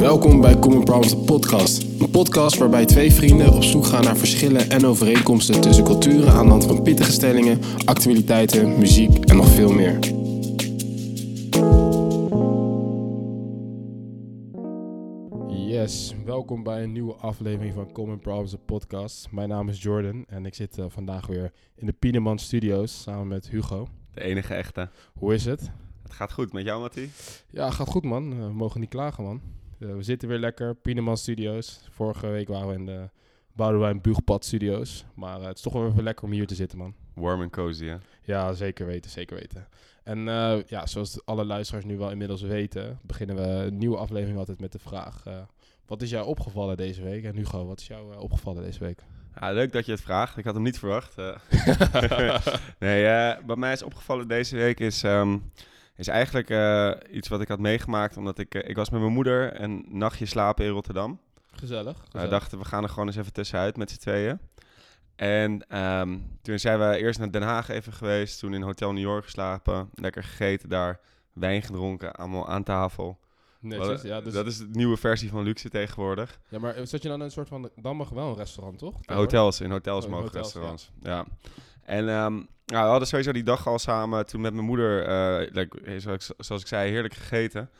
Welkom bij Common Problems de podcast. Een podcast waarbij twee vrienden op zoek gaan naar verschillen en overeenkomsten tussen culturen aan de hand van pittige stellingen, actualiteiten, muziek en nog veel meer. Yes, welkom bij een nieuwe aflevering van Common Problems de podcast. Mijn naam is Jordan en ik zit eh, vandaag weer in de Pieneman Studios samen met Hugo. De enige echte. Hoe is het? Het gaat goed met jou, Mattie? Ja, gaat goed man. Eh, we mogen niet klagen man. Eh, we zitten weer lekker, Pieneman Studios. Vorige week waren we in de Boudewijn Buugpad Studios. Maar het is toch wel even lekker om hier te zitten man. Warm en cozy, hè? Ja, zeker weten, zeker weten. En eh, ja, zoals alle luisteraars nu wel inmiddels weten, beginnen we een nieuwe aflevering altijd met de vraag: uh, wat is jou opgevallen deze week? En Hugo, wat is jou uh, opgevallen deze week? Ja, leuk dat je het vraagt. Ik had hem niet verwacht. nee, wat mij is opgevallen deze week is, um, is eigenlijk iets wat ik had meegemaakt. Omdat ik, ik was met mijn moeder een nachtje slapen in Rotterdam. Gezellig. We dachten, we gaan er gewoon eens even tussenuit met z'n tweeën. En um, toen zijn we eerst naar Den Haag even geweest. Toen in Hotel New York geslapen. Lekker gegeten daar. Wijn gedronken. Allemaal aan tafel. Netjes, ja, dus... Dat is de nieuwe versie van luxe tegenwoordig. Ja, maar zat je dan een soort van... Dan mag wel een restaurant, toch? Hotels. In hotels oh, in mogen hotels, restaurants. Ja. ja. En um, nou, we hadden sowieso die dag al samen toen met mijn moeder... Uh, zoals, zoals ik zei, heerlijk gegeten.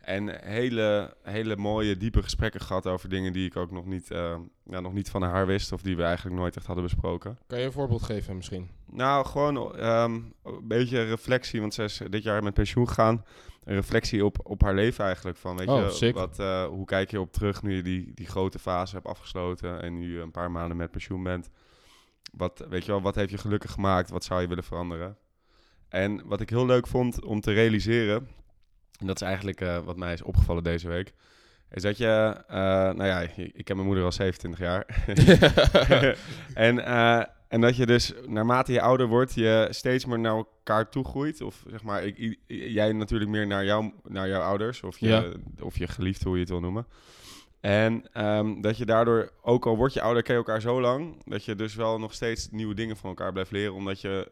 En hele, hele mooie, diepe gesprekken gehad over dingen die ik ook nog niet, uh, ja, nog niet van haar wist. Of die we eigenlijk nooit echt hadden besproken. Kan je een voorbeeld geven misschien? Nou, gewoon um, een beetje reflectie. Want ze is dit jaar met pensioen gegaan. Een reflectie op, op haar leven eigenlijk. Van, weet oh, je, wat, uh, hoe kijk je op terug nu je die, die grote fase hebt afgesloten. En nu een paar maanden met pensioen bent. Wat, weet je wel, wat heeft je gelukkig gemaakt? Wat zou je willen veranderen? En wat ik heel leuk vond om te realiseren en dat is eigenlijk uh, wat mij is opgevallen deze week. Is dat je, uh, nou ja, ik heb mijn moeder al 27 jaar. en, uh, en dat je dus naarmate je ouder wordt, je steeds meer naar elkaar toe groeit. Of zeg maar, ik, jij natuurlijk meer naar, jou, naar jouw ouders. Of je, ja. of je geliefde, hoe je het wil noemen. En um, dat je daardoor, ook al word je ouder, ken je elkaar zo lang. Dat je dus wel nog steeds nieuwe dingen van elkaar blijft leren. Omdat je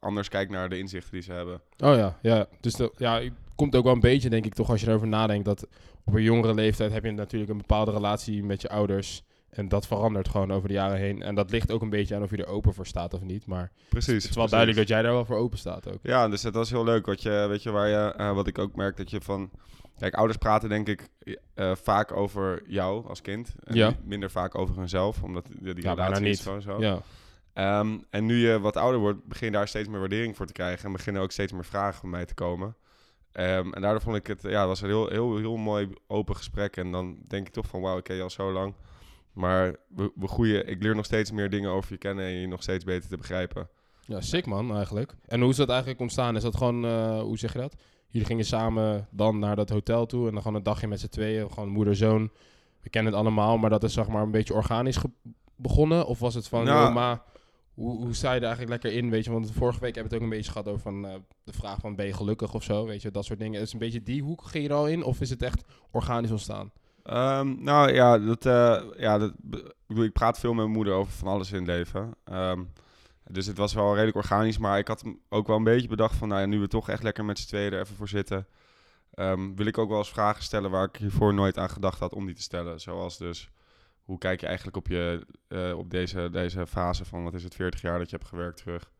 anders kijkt naar de inzichten die ze hebben. Oh ja, ja. Dus de, ja, komt ook wel een beetje, denk ik, toch als je erover nadenkt, dat op een jongere leeftijd heb je natuurlijk een bepaalde relatie met je ouders. En dat verandert gewoon over de jaren heen. En dat ligt ook een beetje aan of je er open voor staat of niet. Maar precies, het is wel precies. duidelijk dat jij daar wel voor open staat ook. Ja, dus dat was heel leuk. Wat, je, weet je, waar je, uh, wat ik ook merk dat je van... Kijk, ouders praten denk ik uh, vaak over jou als kind. En ja. minder vaak over hunzelf. Omdat die, die ja, relatie niet. Zo, zo. Ja. Um, en nu je wat ouder wordt, begin je daar steeds meer waardering voor te krijgen. En beginnen ook steeds meer vragen van mij te komen. Um, en daardoor vond ik het, ja, het was een heel, heel, heel mooi open gesprek. En dan denk ik toch van, wauw, ik ken je al zo lang. Maar we, we groeien, ik leer nog steeds meer dingen over je kennen en je nog steeds beter te begrijpen. Ja, sick man, eigenlijk. En hoe is dat eigenlijk ontstaan? Is dat gewoon, uh, hoe zeg je dat? Jullie gingen samen dan naar dat hotel toe en dan gewoon een dagje met z'n tweeën, gewoon moeder-zoon. We kennen het allemaal, maar dat is zeg maar een beetje organisch begonnen? Of was het van, nou, joh, maar hoe, hoe sta je er eigenlijk lekker in, weet je? Want vorige week hebben we het ook een beetje gehad over van, uh, de vraag van, ben je gelukkig of zo? Weet je, dat soort dingen. Is een beetje die hoek ging je er al in? Of is het echt organisch ontstaan? Um, nou ja, dat, uh, ja dat, ik, praat veel met mijn moeder over van alles in het leven. Um, dus het was wel redelijk organisch, maar ik had ook wel een beetje bedacht van, nou ja, nu we toch echt lekker met z'n tweeën er even voor zitten, um, wil ik ook wel eens vragen stellen waar ik hiervoor nooit aan gedacht had om die te stellen. Zoals dus, hoe kijk je eigenlijk op, je, uh, op deze, deze fase van, wat is het, 40 jaar dat je hebt gewerkt terug?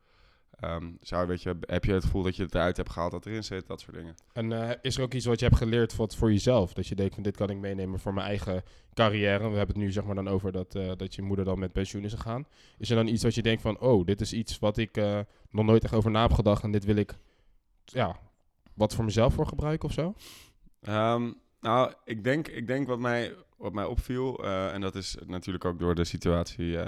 Um, zou, weet je, heb je het gevoel dat je het eruit hebt gehaald dat erin zit? Dat soort dingen. En uh, is er ook iets wat je hebt geleerd wat voor jezelf? Dat je denkt van dit kan ik meenemen voor mijn eigen carrière. We hebben het nu zeg maar dan over dat, uh, dat je moeder dan met pensioen is gegaan. Is er dan iets wat je denkt van oh, dit is iets wat ik uh, nog nooit echt over na heb gedacht en dit wil ik ja, wat voor mezelf voor gebruiken of zo? Um, nou, ik denk, ik denk wat, mij, wat mij opviel, en dat is natuurlijk ook door de situatie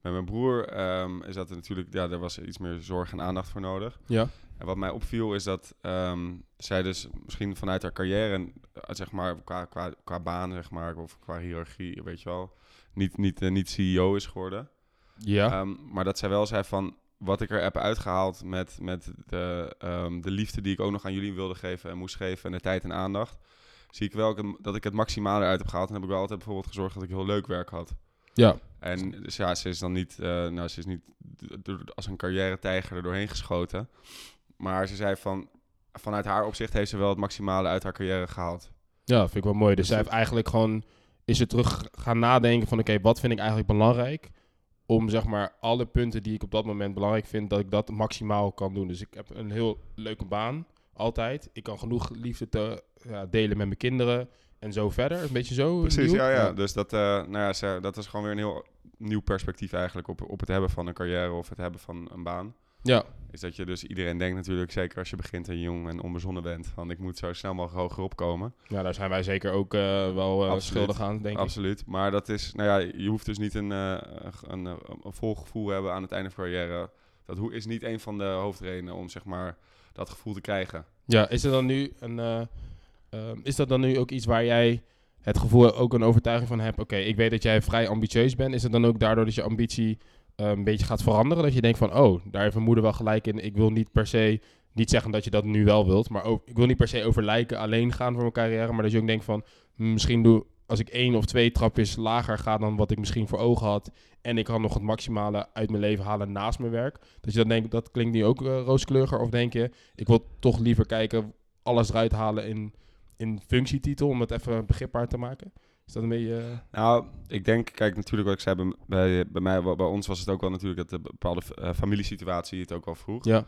met mijn broer um, is dat er natuurlijk, ja, er was iets meer zorg en aandacht voor nodig. Ja. En wat mij opviel is dat um, zij dus misschien vanuit haar carrière, zeg maar, qua, qua, qua baan, zeg maar, of qua hiërarchie, weet je wel, niet, niet, uh, niet CEO is geworden. Ja. Um, maar dat zij wel zei van, wat ik er heb uitgehaald met, met de, um, de liefde die ik ook nog aan jullie wilde geven en moest geven en de tijd en aandacht, zie ik wel dat ik het maximale uit heb gehaald. En heb ik wel altijd bijvoorbeeld gezorgd dat ik heel leuk werk had. Ja. En dus ja, ze is dan niet, uh, nou, ze is niet als een carrière-tijger er doorheen geschoten. Maar ze zei van, vanuit haar opzicht heeft ze wel het maximale uit haar carrière gehaald. Ja, vind ik wel mooi. Dus Dus zij heeft eigenlijk gewoon... Is ze terug gaan nadenken van... Oké, wat vind ik eigenlijk belangrijk? Om zeg maar alle punten die ik op dat moment belangrijk vind... Dat ik dat maximaal kan doen. Dus ik heb een heel leuke baan. Altijd. Ik kan genoeg liefde te, ja, delen met mijn kinderen. En zo verder. Een beetje zo. Precies, nieuw. ja, ja. Dus dat, eh, nou ja, ze, dat is gewoon weer een heel nieuw perspectief eigenlijk op, op het hebben van een carrière of het hebben van een baan. Ja, Is dat je dus, iedereen denkt natuurlijk, zeker als je begint en jong en onbezonnen bent, van ik moet zo snel mogelijk hoger opkomen. ja daar zijn wij zeker ook eh, wel eh, Absoluut. schuldig aan, denk ik. Absoluut. Maar dat is, nou ja, je hoeft dus niet een, een, een, een vol gevoel te hebben aan het einde van carrière. Dat hoe- is niet een van de hoofdredenen om zeg maar dat gevoel te krijgen. Ja, is er dan nu een... eh, ehm, is dat dan nu ook iets waar jij het gevoel ook een overtuiging van hebt? Oké, ik weet dat jij vrij ambitieus bent. Is het dan ook daardoor dat je ambitie eh, een beetje gaat veranderen? Dat je denkt van, oh, daar heeft mijn moeder wel gelijk in. Ik wil niet per se... Niet zeggen dat je dat nu wel wilt, maar ook, ik wil niet per se over lijken alleen gaan voor mijn carrière. Maar dat je ook denkt van, hm, misschien doe, als ik één of twee trapjes lager ga dan wat ik misschien voor ogen had. En ik kan nog het maximale uit mijn leven halen naast mijn werk. Dat je dan denkt, dat klinkt nu ook eh, rooskleuriger. Of denk je, ik wil toch liever kijken, alles eruit halen in, in functietitel, om het even begripbaar te maken? Is dat een beetje... eh, Nou, ik denk, kijk, natuurlijk wat ik zei, bij, bij, bij mij, bij ons was het ook wel natuurlijk dat de bepaalde eh, familiesituatie het ook wel vroeg. ja,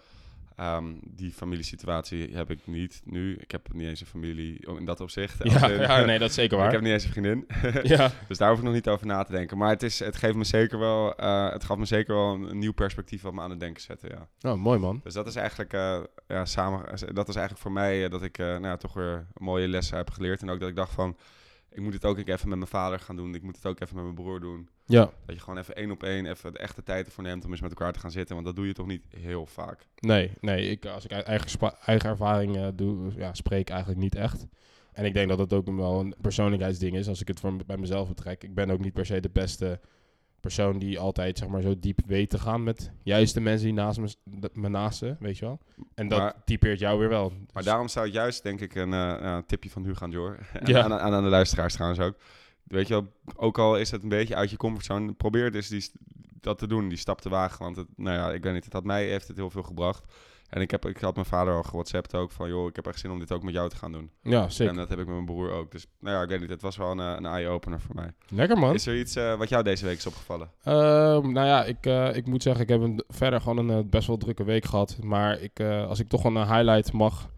Ehm, die familiesituatie heb ik niet nu. Ik heb niet eens een familie in dat opzicht. ja, Als in- ja, nee, dat is zeker Ik waar. heb niet eens een vriendin. Ja, Dus daar hoef ik nog niet over na te denken. Maar het, is, het, geeft me zeker wel, eh, het gaf me zeker wel een, een nieuw perspectief wat me aan het denken zette. Ja. oh, mooi man. Dus dat is eigenlijk, eh, ja, samen, dat is eigenlijk voor mij eh, dat ik eh, nou, ja, toch weer mooie lessen heb geleerd. En ook dat ik dacht van, ik moet het ook even met mijn vader gaan doen. Ik moet het ook even met mijn broer doen. Ja, Dat je gewoon even één op één even de echte tijd ervoor neemt om eens met elkaar te gaan zitten. Want dat doe je toch niet heel vaak. nee, nee. Ik, als ik uit eigen, eigen ervaring eh, doe, ja, spreek eigenlijk niet echt. En ik denk dat dat ook wel een persoonlijkheidsding is, als ik het voor, bij mezelf betrek. Ik ben ook niet per se de beste persoon die altijd zeg maar, zo diep weet te gaan met juist de mensen die naast me, me naasten, weet je wel. En dat Maar- typeert jou weer wel. Maar daarom zou het juist, denk ik, een eh, tipje van Hugo Jor. Ja. aan, aan, aan de luisteraars trouwens ook. Weet je wel, ook al is het een beetje uit je comfortzone, probeer dus die, dat te doen, die stap te wagen. Want het, nou ja, ik weet niet, het had mij heeft het heel veel gebracht. En ik, heb, ik had mijn vader al gewhatsappt ook van, joh, ik heb echt zin om dit ook met jou te gaan doen. ja, zeker. En dat heb ik met mijn broer ook. Dus nou ja, ik weet niet, het was wel een, eh, een eye-opener voor mij. Lekker man. Is er iets eh, wat jou deze week is opgevallen? Ehm, nou ja, ik, eh, ik moet zeggen, ik heb een, verder gewoon een best wel drukke week gehad. Maar ik, als ik toch een highlight mag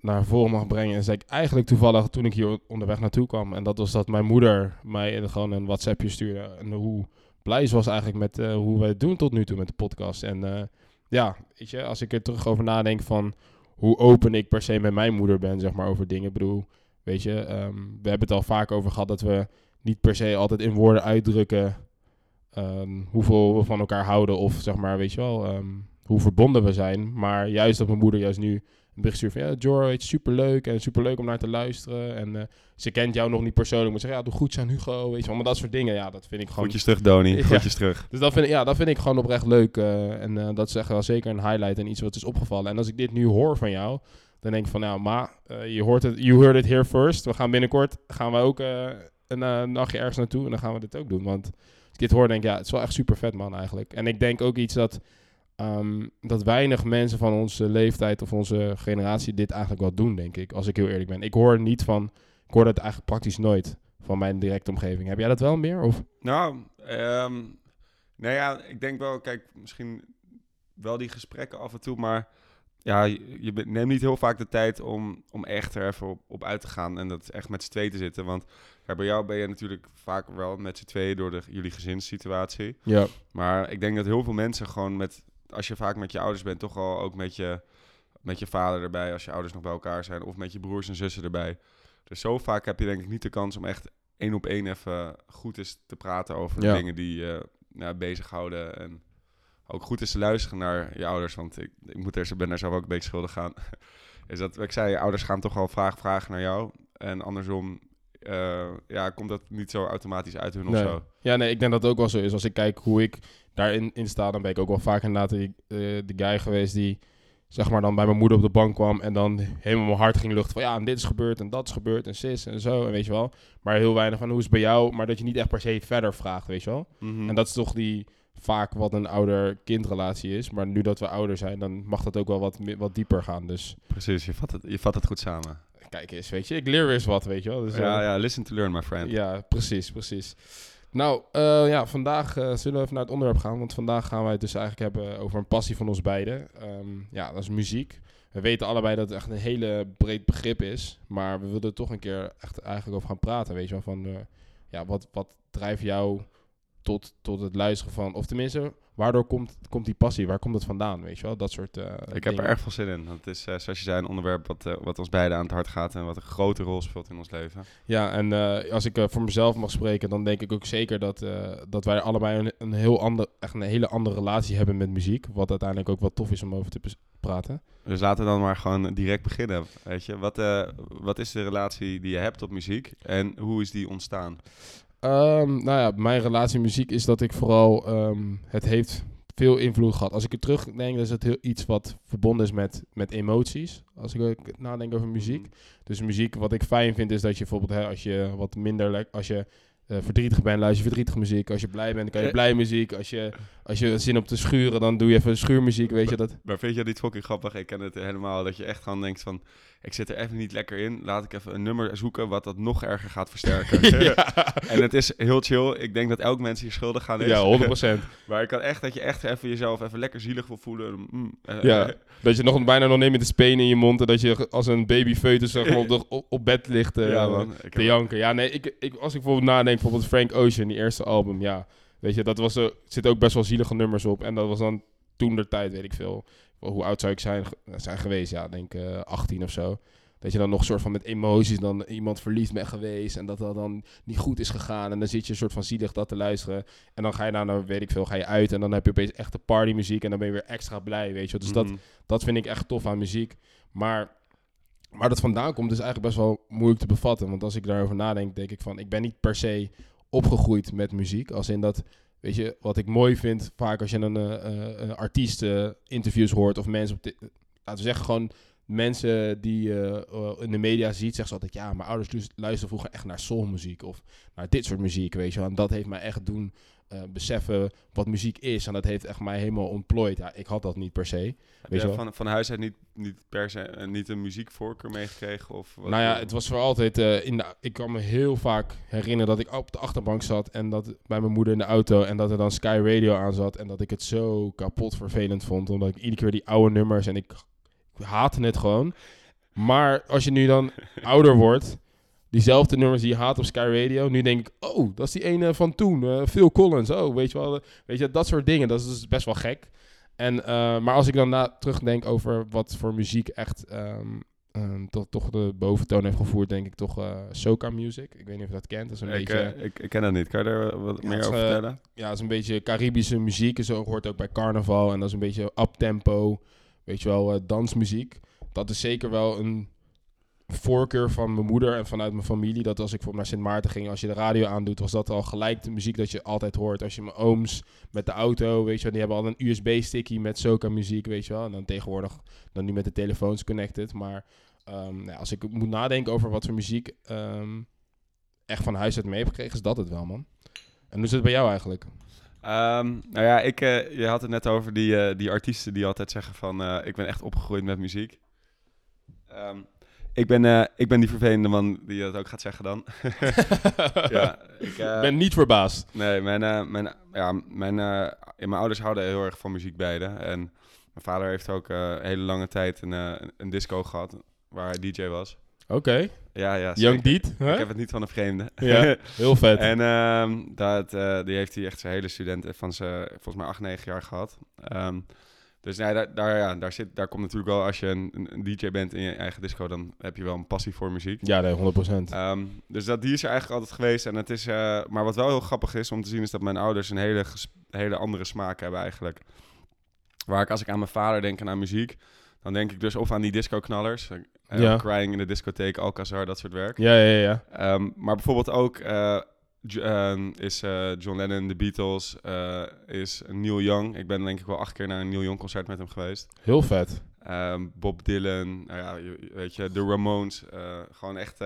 naar voren mag brengen, is ik eigenlijk toevallig toen ik hier onderweg naartoe kwam. En dat was dat mijn moeder mij gewoon een WhatsAppje stuurde. En hoe blij ze was eigenlijk met hoe we het doen tot nu toe met de podcast. En ja, weet je, als ik er terug over nadenk van hoe open ik per se met mijn moeder ben, zeg maar, over dingen. Ik bedoel, weet je, ehm, we hebben het al vaak over gehad dat we niet per se altijd in woorden uitdrukken ehm, hoeveel we van elkaar houden of zeg maar, weet je wel, ehm, hoe verbonden we zijn. Maar juist dat mijn moeder juist nu een bericht stuurt van, ja, is superleuk en superleuk om naar te luisteren. En eh, ze kent jou nog niet persoonlijk, maar ze zegt, ja, doe goed aan Hugo, weet je wel. Maar dat soort dingen, ja, dat vind ik gewoon... Groetjes terug, Doni. Ja. Groetjes terug. Dus dat vind, ik, ja, dat vind ik gewoon oprecht leuk. eh, en eh, dat is echt wel zeker een highlight en iets wat is opgevallen. En als ik dit nu hoor van jou, dan denk ik van, nou, ma, je hoort het, you heard it here first. We gaan binnenkort, gaan we ook een nachtje ergens naartoe en dan gaan we dit ook doen. Want als ik dit hoor, denk ik, ja, het is wel echt super vet, man, eigenlijk. En ik denk ook iets dat, ehm, dat weinig mensen van onze leeftijd of onze generatie dit eigenlijk wel doen, denk ik. Als ik heel eerlijk ben. Ik hoor niet van, ik hoor dat eigenlijk praktisch nooit van mijn directe omgeving. Heb jij dat wel meer? Of? Nou, ehm nou ja, ik denk wel, kijk, misschien wel die gesprekken af en toe, maar ja, je, neemt niet heel vaak de tijd om, om echt er even op, op uit te gaan en dat echt met z'n tweeën te zitten. Want ja, bij jou ben je natuurlijk vaak wel met z'n tweeën door de, jullie gezinssituatie. Ja. Maar ik denk dat heel veel mensen gewoon met, als je vaak met je ouders bent, toch al ook met je, met je vader erbij, als je ouders nog bij elkaar zijn, of met je broers en zussen erbij. Dus zo vaak heb je denk ik niet de kans om echt één op één even goed eens te praten over Ja. dingen die je nou, bezighouden. En ook goed eens te luisteren naar je ouders, want ik, ik moet er, ben daar zelf ook een beetje schuldig aan. Is dat, ik zei, je ouders gaan toch al vraag vragen naar jou. En andersom, eh, ja, komt dat niet zo automatisch uit hun of Nee. zo. Ja, nee, ik denk dat het ook wel zo is. Als ik kijk hoe ik daarin in sta, dan ben ik ook wel vaak inderdaad die, eh, de guy geweest die, zeg maar, dan bij mijn moeder op de bank kwam en dan helemaal mijn hart ging luchten van ja, en dit is gebeurd en dat is gebeurd en sis en zo, en weet je wel. Maar heel weinig van hoe is het bij jou, maar dat je niet echt per se verder vraagt, weet je wel. Mhm. En dat is toch die vaak wat een ouder-kindrelatie is. Maar nu dat we ouder zijn, dan mag dat ook wel wat, wat dieper gaan. Dus Precies, je vat, het, je vat het goed samen. kijk eens, weet je, ik leer weer eens wat, weet je wel. Dus, ja, eh, ja, listen to learn, my friend. ja, precies, precies. Nou, eh, ja, vandaag eh, zullen we even naar het onderwerp gaan. Want vandaag gaan wij het dus eigenlijk hebben over een passie van ons beiden. Ehm, ja, dat is muziek. We weten allebei dat het echt een hele breed begrip is. Maar we willen er toch een keer echt eigenlijk over gaan praten. Weet je wel, van... eh, ja, wat, wat drijft jou tot, tot het luisteren van... Of tenminste, waardoor komt, komt die passie? Waar komt het vandaan, weet je wel? Dat soort eh Ik heb er erg veel zin in. Het is, eh, zoals je zei, een onderwerp wat, eh, wat ons beiden aan het hart gaat en wat een grote rol speelt in ons leven. Ja, en als ik voor mezelf mag spreken, dan denk ik ook zeker dat, dat wij allebei een, een, heel ander, echt een hele andere relatie hebben met muziek. Wat uiteindelijk ook wel tof is om over te praten. Dus laten we dan maar gewoon direct beginnen. Weet je, wat, wat is de relatie die je hebt op muziek en hoe is die ontstaan? Ehm, nou ja, mijn relatie met muziek is dat ik vooral, ehm, het heeft veel invloed gehad. Als ik er terugdenk, dan is het heel iets wat verbonden is met, met emoties. Als ik nadenk over muziek. Dus muziek, wat ik fijn vind, is dat je bijvoorbeeld, hè, als je wat minder, als je eh, verdrietig bent, luister je verdrietige muziek. Als je blij bent, dan kan je blij muziek. Als je, als je zin op te schuren, dan doe je even schuurmuziek, weet je dat? Maar vind je dat niet fucking grappig? Ik ken het helemaal. Dat je echt gewoon denkt van... Ik zit er even niet lekker in. Laat ik even een nummer zoeken wat dat nog erger gaat versterken. ja, En het is heel chill. Ik denk dat elk mens hier schuldig aan is. ja, 100%. maar ik kan echt dat je echt even jezelf even lekker zielig wil voelen. Mm, eh, Ja. eh, Dat je nog bijna nog neemt met de spenen in je mond en dat je als een baby foetus zeg maar, op, de, op, op bed ligt eh, ja, man. Te janken. Ja, nee, ik, ik, als ik bijvoorbeeld nadenk, bijvoorbeeld Frank Ocean, die eerste album, ja. Weet je, dat was er zitten ook best wel zielige nummers op. En dat was dan toen der tijd, weet ik veel. Hoe oud zou ik zijn, zijn geweest? Ja, denk eh 18 of zo. Dat je dan nog soort van met emoties dan iemand verliefd bent geweest. En dat dat dan niet goed is gegaan. En dan zit je een soort van zielig dat te luisteren. En dan ga je nou, weet ik veel, ga je uit. En dan heb je opeens echte partymuziek. En dan ben je weer extra blij, weet je. Dus dat, Mhm. dat vind ik echt tof aan muziek. Maar waar dat vandaan komt is eigenlijk best wel moeilijk te bevatten. Want als ik daarover nadenk, denk ik van... Ik ben niet per se opgegroeid met muziek. Als in dat, weet je, wat ik mooi vind... Vaak als je een, eh, eh, een artiest eh, interviews hoort of mensen... Op laten we zeggen gewoon mensen die eh, in de media ziet... Zeggen ze altijd, ja, mijn ouders lu- luisterden vroeger echt naar soulmuziek. Of naar dit soort muziek, weet je. En dat heeft mij echt doen eh, beseffen wat muziek is. En dat heeft echt mij helemaal ontplooid. Ja, ik had dat niet per se. Heb Weet je wel? van, van huis uit niet, niet per se eh, niet een muziekvoorkeur meegekregen? Of wat, Nou ja, het was voor altijd. eh, in de, ik kan me heel vaak herinneren dat ik op de achterbank zat en dat bij mijn moeder in de auto en dat er dan Sky Radio aan zat en dat ik het zo kapot vervelend vond, omdat ik iedere keer die oude nummers en ik, ik haatte het gewoon. Maar als je nu dan ouder wordt, diezelfde nummers die je haat op Sky Radio, nu denk ik, oh, dat is die ene van toen, eh, Phil Collins, oh, weet je wel, eh, weet je, dat soort dingen, dat is dus best wel gek. En, eh, maar als ik dan na, terugdenk over wat voor muziek echt ehm, ehm, toch, toch de boventoon heeft gevoerd, denk ik toch eh soca music. Ik weet niet of je dat kent. Dat is een ik, beetje, ik, ik ken dat niet. Kan je er wat Ja, meer over vertellen? ja, het is een beetje Caribische muziek. En zo hoort ook bij carnaval. En dat is een beetje uptempo, weet je wel, dansmuziek. Dat is zeker wel een voorkeur van mijn moeder en vanuit mijn familie. Dat als ik voor naar Sint Maarten ging, als je de radio aandoet, was dat al gelijk de muziek dat je altijd hoort. Als je mijn ooms met de auto, weet je wel, die hebben al een USB-sticky met soca muziek, weet je wel. En dan tegenwoordig, dan nu met de telefoons connected. Maar ehm, nou, als ik moet nadenken over wat voor muziek ehm, echt van huis uit mee heb gekregen, is dat het wel, man. En hoe zit het bij jou eigenlijk? Ehm, nou ja, ik, eh, je had het net over die, eh, die artiesten die altijd zeggen van... eh, ik ben echt opgegroeid met muziek. Ik, ben, eh, ik ben die vervelende man die dat ook gaat zeggen dan. ja, ik, eh, Ik ben niet verbaasd. Nee, mijn, eh, mijn, ja, mijn, mijn ouders houden heel erg van muziek beide. En mijn vader heeft ook een hele lange tijd een, een disco gehad waar hij DJ was. Oké, Ja, ja. Young hè? Ik heb het niet van een vreemde. Ja, heel vet. en ehm, dat, die heeft hij echt zijn hele student van zijn, volgens mij 8, 9 jaar gehad. Ehm, dus nee, daar, daar, ja, daar, zit, daar komt natuurlijk wel, als je een, DJ bent in je eigen disco, dan heb je wel een passie voor muziek. Ja, nee, 100%. Ehm, dus dat, die is er eigenlijk altijd geweest. En het is, eh, maar wat wel heel grappig is om te zien, is dat mijn ouders een hele, hele andere smaak hebben eigenlijk. Waar ik als ik aan mijn vader denk en aan muziek, dan denk ik dus of aan die disco-knallers. eh, Ja. Crying in de discotheek, Alcazar, dat soort werk. Ja, ja, ja. Ehm, maar bijvoorbeeld ook eh, Ehm, is eh, John Lennon, The Beatles, eh, is Neil Young. Ik ben denk ik wel acht keer naar een Neil Young concert met hem geweest. Heel vet. Ehm, Bob Dylan, nou ja, weet je, de Ramones. eh, gewoon echt,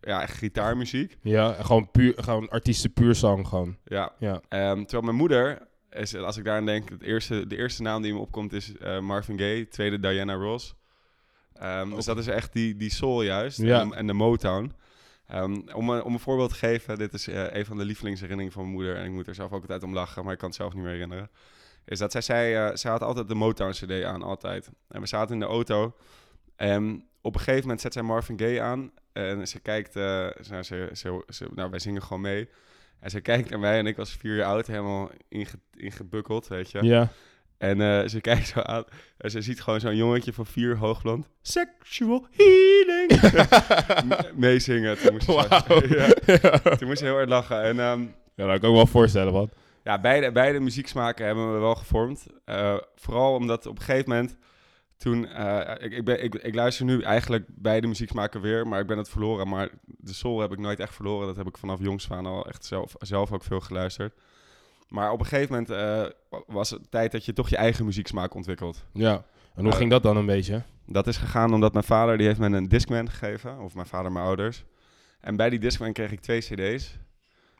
ja, echt gitaarmuziek. Ja, gewoon, puur, gewoon artiesten puur zang gewoon. Ja. Ja. Ehm, terwijl mijn moeder is, als ik daaraan denk, het eerste, de eerste naam die me opkomt is Marvin Gaye, tweede Diana Ross. Dus dat is echt die, die soul juist Ja. en, de- en de Motown. Ehm, om, een- om een voorbeeld te geven, dit is eh, een van de lievelingsherinneringen van mijn moeder en ik moet er zelf ook altijd om lachen, maar ik kan het zelf niet meer herinneren. Is dat zij zei, eh, had altijd de Motown CD aan, altijd. En we zaten in de auto en op een gegeven moment zet zij Marvin Gaye aan en ze kijkt, eh, nou, ze, ze, ze- nou, wij zingen gewoon mee. En ze kijkt naar mij en ik was vier jaar oud, helemaal inge, ingebukkeld, weet je. Ja. En eh, ze kijkt zo aan en ze ziet gewoon zo'n jongetje van vier hoogblond. Sexual healing. Meezingen. Toen moest, Wauw. ja, toen moest ze heel hard lachen. En ehm, Ja, dat kan ik me wel voorstellen, wat. ja, beide, beide muzieksmaken hebben we wel gevormd. Eh, vooral omdat op een gegeven moment toen... eh, ik, ik, ben, ik, ik luister nu eigenlijk beide muzieksmaken weer, maar ik ben het verloren. Maar de soul heb ik nooit echt verloren. Dat heb ik vanaf jongs van al echt zelf, zelf ook veel geluisterd. Maar op een gegeven moment eh, was het tijd dat je toch je eigen muzieksmaak ontwikkelt. Ja. En hoe Eh, ging dat dan een beetje? Dat is gegaan omdat mijn vader die heeft me een Discman gegeven. Of mijn vader, mijn ouders. En bij die Discman kreeg ik twee cd's.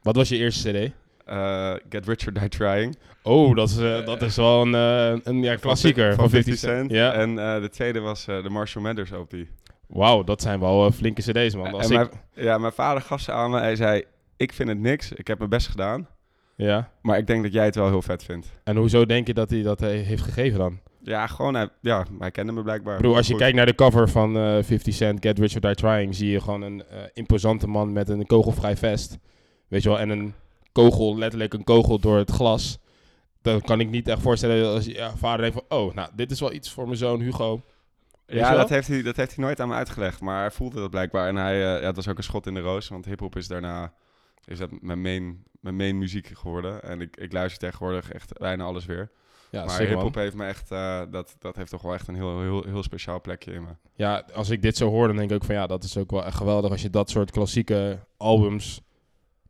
Wat was je eerste cd? Eh, Get Rich or Die Trying. Oh, dat is, dat is wel een, een ja, klassieker van 50 Cent. Ja. En de tweede was de Marshall Mathers OP. Wauw, dat zijn wel flinke cd's, man. Als en ik, mijn, ja, mijn vader gaf ze aan me. Hij zei, ik vind het niks. Ik heb mijn best gedaan. Ja. Maar ik denk dat jij het wel heel vet vindt. En hoezo denk je dat hij dat eh, heeft gegeven dan? Ja, gewoon, hij, ja, hij kende me blijkbaar. Bedoel, als je Goed. kijkt naar de cover van eh 50 Cent, Get Rich or Die Trying, zie je gewoon een eh, imposante man met een kogelvrij vest. Weet je wel, en een kogel, letterlijk een kogel door het glas. Dan kan ik niet echt voorstellen als je ja, vader denkt van, oh, nou, dit is wel iets voor mijn zoon Hugo. Ja, dat heeft, hij, dat heeft hij nooit aan me uitgelegd. Maar hij voelde dat blijkbaar. En hij, eh, ja, het was ook een schot in de roos. Want hip-hop is daarna is dat mijn main, mijn main muziek geworden. En ik, ik luister tegenwoordig echt bijna alles weer. Ja, maar hip-hop heeft me echt. eh, dat, dat heeft toch wel echt een heel, heel, heel speciaal plekje in me. Ja, als ik dit zo hoor, dan denk ik ook van ja, dat is ook wel echt geweldig als je dat soort klassieke albums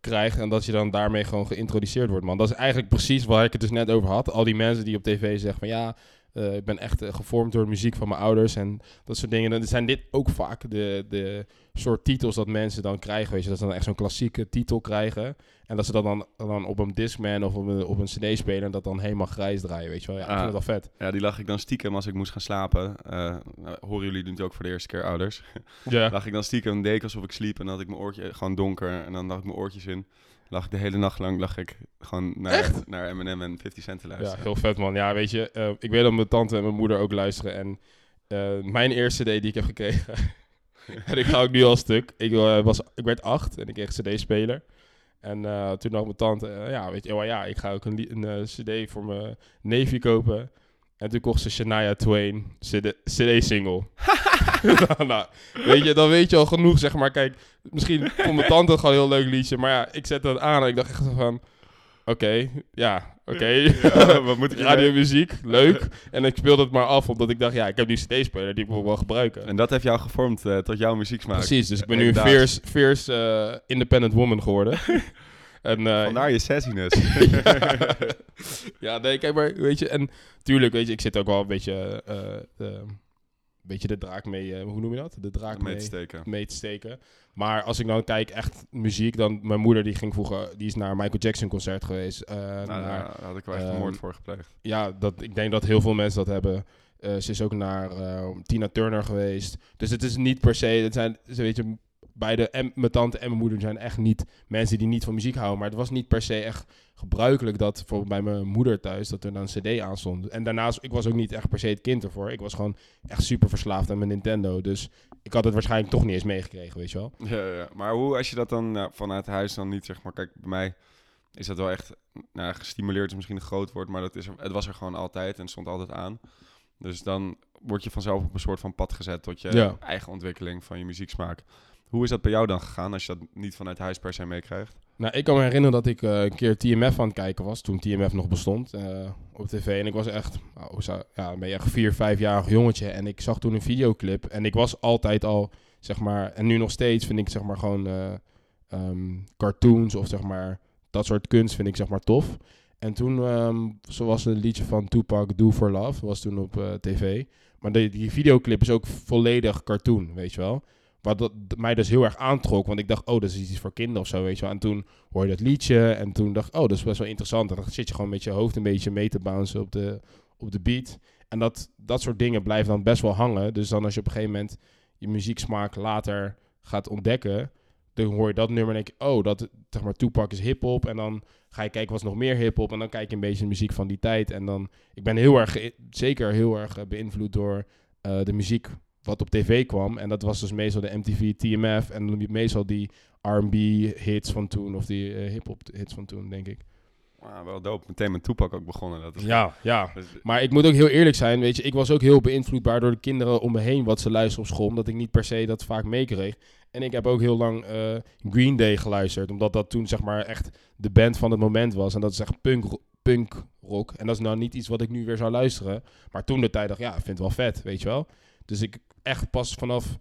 krijgt en dat je dan daarmee gewoon geïntroduceerd wordt, man. Dat is eigenlijk precies waar ik het dus net over had. Al die mensen die op tv zeggen van ja, eh, ik ben echt eh, gevormd door de muziek van mijn ouders en dat soort dingen. Dan zijn dit ook vaak de, de soort titels dat mensen dan krijgen, weet je. Dat ze dan echt zo'n klassieke titel krijgen en dat ze dat dan, dan op een Discman of op een, op een cd-speler dat dan helemaal grijs draaien, weet je wel. Ja, ik Ah. vind het wel vet. Ja, die lag ik dan stiekem als ik moest gaan slapen. Eh, nou, horen jullie nu ook voor de eerste keer ouders? Ja. lag ik dan stiekem, deed ik alsof ik sliep en dan had ik mijn oortje gewoon donker en dan had ik mijn oortjes in. Lag de hele nacht lang lag ik gewoon naar, naar Eminem en 50 Cent te Ja, luisteren. heel vet man. Ja, weet je, eh, ik weet dat mijn tante en mijn moeder ook luisteren. En eh, mijn eerste CD die ik heb gekregen, en ik ga ook nu al stuk. Ik, eh, was, ik werd acht en ik kreeg een CD-speler. En eh, toen dacht mijn tante, ja, weet je, oh ja, ik ga ook een, een CD voor mijn neefje kopen. En toen kocht ze Shania Twain CD CD-single. nou, weet je, dan weet je al genoeg, zeg maar. Kijk, misschien vond mijn tante het gewoon een heel leuk liedje. Maar ja, ik zette dat aan en ik dacht echt van... Oké, ja, oké. Ja, wat moet ik hiermee? Radiomuziek, leuk. En ik speelde het maar af, omdat ik dacht, ja, ik heb die CD-speler, die ik wel gebruiken. En dat heeft jou gevormd eh, tot jouw muzieksmaak. Precies, dus ik ben nu een fierce, fierce eh, independent woman geworden. en, eh, Vandaar je sassiness. ja, nee, kijk maar, weet je, en tuurlijk, weet je, ik zit ook wel een beetje, eh, eh, beetje de draak mee, hoe noem je dat? De draak Mee mee, te steken. mee te steken. Maar als ik dan kijk, echt muziek, dan, mijn moeder die ging vroeger, die is naar een Michael Jackson concert geweest. Nou, daar had ik wel echt een ehm, moord voor gepleegd. ja, dat, ik denk dat heel veel mensen dat hebben. Ze is ook naar Tina Turner geweest. Dus het is niet per se, het zijn, ze weet je, beide, en mijn tante en mijn moeder zijn echt niet mensen die niet van muziek houden. Maar het was niet per se echt gebruikelijk dat, bijvoorbeeld bij mijn moeder thuis, dat er dan een cd aan stond. En daarnaast, ik was ook niet echt per se het kind ervoor. Ik was gewoon echt super verslaafd aan mijn Nintendo. Dus ik had het waarschijnlijk toch niet eens meegekregen, weet je wel. Ja, ja. Maar hoe, als je dat dan nou, vanuit huis dan niet, zeg maar... Kijk, bij mij is dat wel echt... Nou, gestimuleerd is misschien een groot woord, maar dat is er, het was er gewoon altijd en stond altijd aan. Dus dan word je vanzelf op een soort van pad gezet tot je Ja. eigen ontwikkeling van je muzieksmaak. Hoe is dat bij jou dan gegaan als je dat niet vanuit huis per se meekrijgt? Nou, ik kan me herinneren dat ik eh, een keer TMF aan het kijken was, toen TMF nog bestond, eh, op tv. En ik was echt, nou, ja, ben je echt vier, vijfjarig jongetje. En ik zag toen een videoclip en ik was altijd al, zeg maar, en nu nog steeds vind ik, zeg maar, gewoon eh, ehm, cartoons of zeg maar, dat soort kunst vind ik, zeg maar, tof. En toen, ehm zoals een liedje van Tupac, Do For Love, was toen op tv. Maar die videoclip is ook volledig cartoon, weet je wel. Wat mij dus heel erg aantrok. Want ik dacht, oh, dat is iets voor kinderen of zo, weet je wel. En toen hoor je dat liedje. En toen dacht ik, oh, dat is best wel interessant. En dan zit je gewoon met je hoofd een beetje mee te bouncen op de, op de beat. En dat, dat soort dingen blijven dan best wel hangen. Dus dan als je op een gegeven moment je muzieksmaak later gaat ontdekken... dan hoor je dat nummer en denk oh, dat, zeg maar, Tupac is hip-hop. En dan ga je kijken, wat is nog meer hip-hop? En dan kijk je een beetje de muziek van die tijd. En dan, ik ben heel erg, zeker heel erg eh, beïnvloed door eh, de muziek wat op tv kwam. En dat was dus meestal de MTV TMF. En dan meestal die R&B hits van toen. Of die eh, hip-hop hits van toen, denk ik. Ah, wel dope. Meteen met Tupac ook begonnen. Dat is Ja, ja. Dus- Maar ik moet ook heel eerlijk zijn, weet je, ik was ook heel beïnvloedbaar door de kinderen om me heen wat ze luisteren op school, omdat ik niet per se dat vaak meekreeg. En ik heb ook heel lang eh, Green Day geluisterd, omdat dat toen zeg maar echt de band van het moment was. En dat is echt punk, punk rock. En dat is nou niet iets wat ik nu weer zou luisteren. Maar toen de tijd dacht, ja, vind het wel vet, weet je wel. Dus ik echt pas vanaf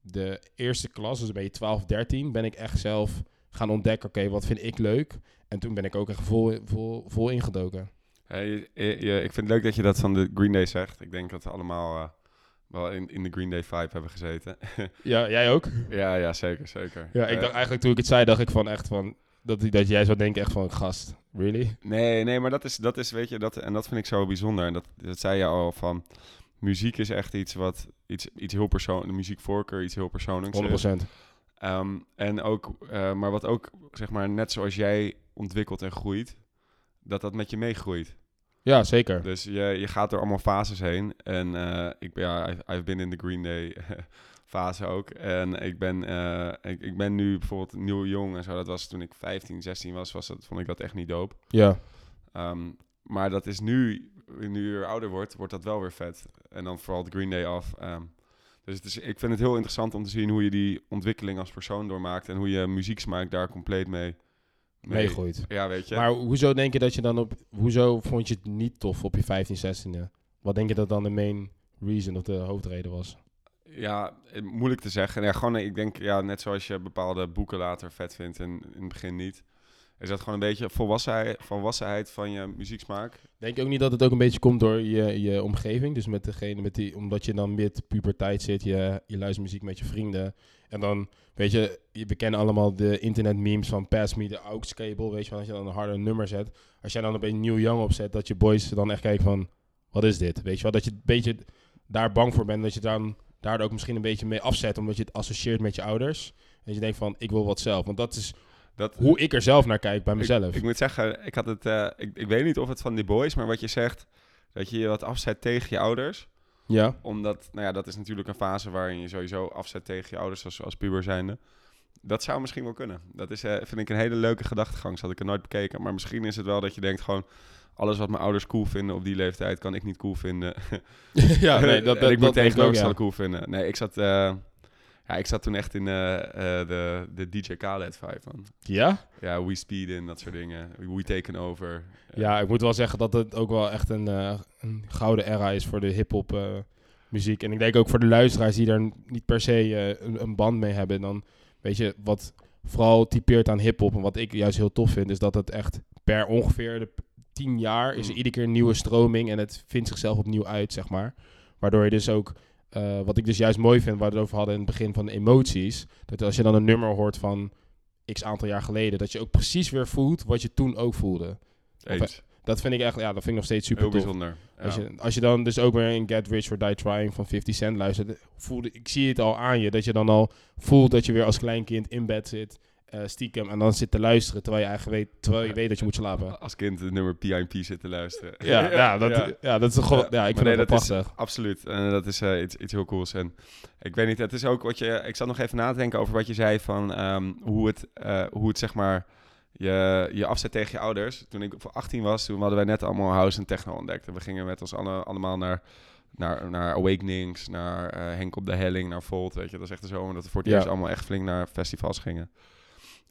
de eerste klas, dus een beetje 12, 13, ben ik echt zelf gaan ontdekken, oké, wat vind ik leuk? En toen ben ik ook echt vol, vol, vol ingedoken. Hey, je- je- je- ik vind het leuk dat je dat van de Green Day zegt. Ik denk dat we allemaal eh, wel in, in de Green Day vibe hebben gezeten. Ja, jij ook? ja, ja, zeker, zeker. Ja, ik Eh, dacht eigenlijk toen ik het zei, dacht ik van echt van... Dat, dat jij zou denken echt van, gast, really? Nee, nee, maar dat is, dat is weet je, dat, en dat vind ik zo bijzonder. En dat, dat zei je al van, muziek is echt iets wat, iets, iets heel persoonlijks, de muziekvoorkeur iets heel persoonlijks 100%. is. Ehm, en ook, eh, maar wat ook, zeg maar, net zoals jij ontwikkelt en groeit, dat dat met je meegroeit. Ja, zeker. Dus je, je gaat door allemaal fases heen. En eh, ik ben, ja, I've- I've been in de Green Day fase ook. En ik ben, eh, ik, ik ben nu bijvoorbeeld nieuw jong en zo. Dat was toen ik 15, 16 was, was dat, vond ik dat echt niet dope. Ja. Ehm, maar dat is nu, nu je weer ouder wordt, wordt dat wel weer vet. En dan vooral de Green Day af. Ehm, dus het is, ik vind het heel interessant om te zien hoe je die ontwikkeling als persoon doormaakt. En hoe je muzieksmaak daar compleet mee... mee- Meegroeit. Ja, weet je. Maar hoezo denk je dat je dan op... Hoezo vond je het niet tof op je 15, 16e? Wat denk je dat dan de main reason of de hoofdreden was? Ja, eh, moeilijk te zeggen. Ja, gewoon, eh, ik denk, ja, net zoals je bepaalde boeken later vet vindt en in het begin niet. Is dat gewoon een beetje volwassenheid, volwassenheid van je muzieksmaak? Denk je ook niet dat het ook een beetje komt door je, je omgeving? Dus met degene met die... Omdat je dan mid puberteit zit, je, je luistert muziek met je vrienden. En dan, weet je, we kennen allemaal de internet memes van pass me the aux cable. Weet je wel, als je dan een harder nummer zet. Als jij dan op een nieuw young opzet, dat je boys dan echt kijken van... Wat is dit? Weet je wel, dat je een beetje daar bang voor bent. Dat je dan daar ook misschien een beetje mee afzet. Omdat je het associeert met je ouders. En je denkt van, ik wil wat zelf. Want dat is Dat, hoe ik er zelf naar kijk bij mezelf. Ik, ik moet zeggen, ik had het, eh, ik, ik weet niet of het van die boys, maar wat je zegt, dat je je wat afzet tegen je ouders. ja, Omdat, nou ja, dat is natuurlijk een fase waarin je sowieso afzet tegen je ouders als, als puber zijnde. Dat zou misschien wel kunnen. Dat is, eh, vind ik een hele leuke gedachtegang. Dat had ik er nooit bekeken. Maar misschien is het wel dat je denkt gewoon... alles wat mijn ouders cool vinden op die leeftijd... kan ik niet cool vinden. ja nee, dat, En dat, ik moet dat ik ook, tegenovergestelde ja. cool vinden. Nee, ik zat, eh, ja, ik zat toen echt in eh, eh, de, de DJ Khaled vibe van. Ja? Ja, We Speed en dat soort dingen. We Taken Over. Eh, Ja, ik moet wel zeggen dat het ook wel echt een, een gouden era is voor de hip-hop muziek. En ik denk ook voor de luisteraars die daar niet per se een, een band mee hebben. Dan weet je wat vooral typeert aan hip-hop. En wat ik juist heel tof vind, is dat het echt per ongeveer de tien jaar is er Mm. iedere keer een nieuwe stroming. En het vindt zichzelf opnieuw uit, zeg maar. Waardoor je dus ook, eh, wat ik dus juist mooi vind, waar we het over hadden in het begin van de emoties. Dat als je dan een nummer hoort van x aantal jaar geleden, dat je ook precies weer voelt wat je toen ook voelde. eens. Dat vind ik echt, ja, dat vind ik nog steeds super Heel tof. bijzonder. Als, je, als je dan dus ook weer in Get Rich or Die Trying van 50 Cent luistert, voelde, ik zie het al aan je, dat je dan al voelt dat je weer als kleinkind in bed zit, eh, stiekem, en dan zit te luisteren, terwijl je eigenlijk weet, terwijl je weet dat je moet slapen. Als kind het nummer PIP zit te luisteren. Ja, ja, dat, ja. dat is gewoon, ja, ik vind nee, dat is. Absoluut. En dat is eh, iets, iets heel cools. En ik weet niet, het is ook wat je... Ik zat nog even na te denken over wat je zei van ehm, hoe, het, eh, hoe het zeg maar je, je afzet tegen je ouders. Toen ik voor 18 was, toen hadden wij net allemaal house en techno ontdekt. En we gingen met ons alle, allemaal naar, naar, naar Awakenings, naar eh, Henk op de Helling, naar Volt. Weet je, dat is echt de zomer dat we voor het Ja. eerst allemaal echt flink naar festivals gingen.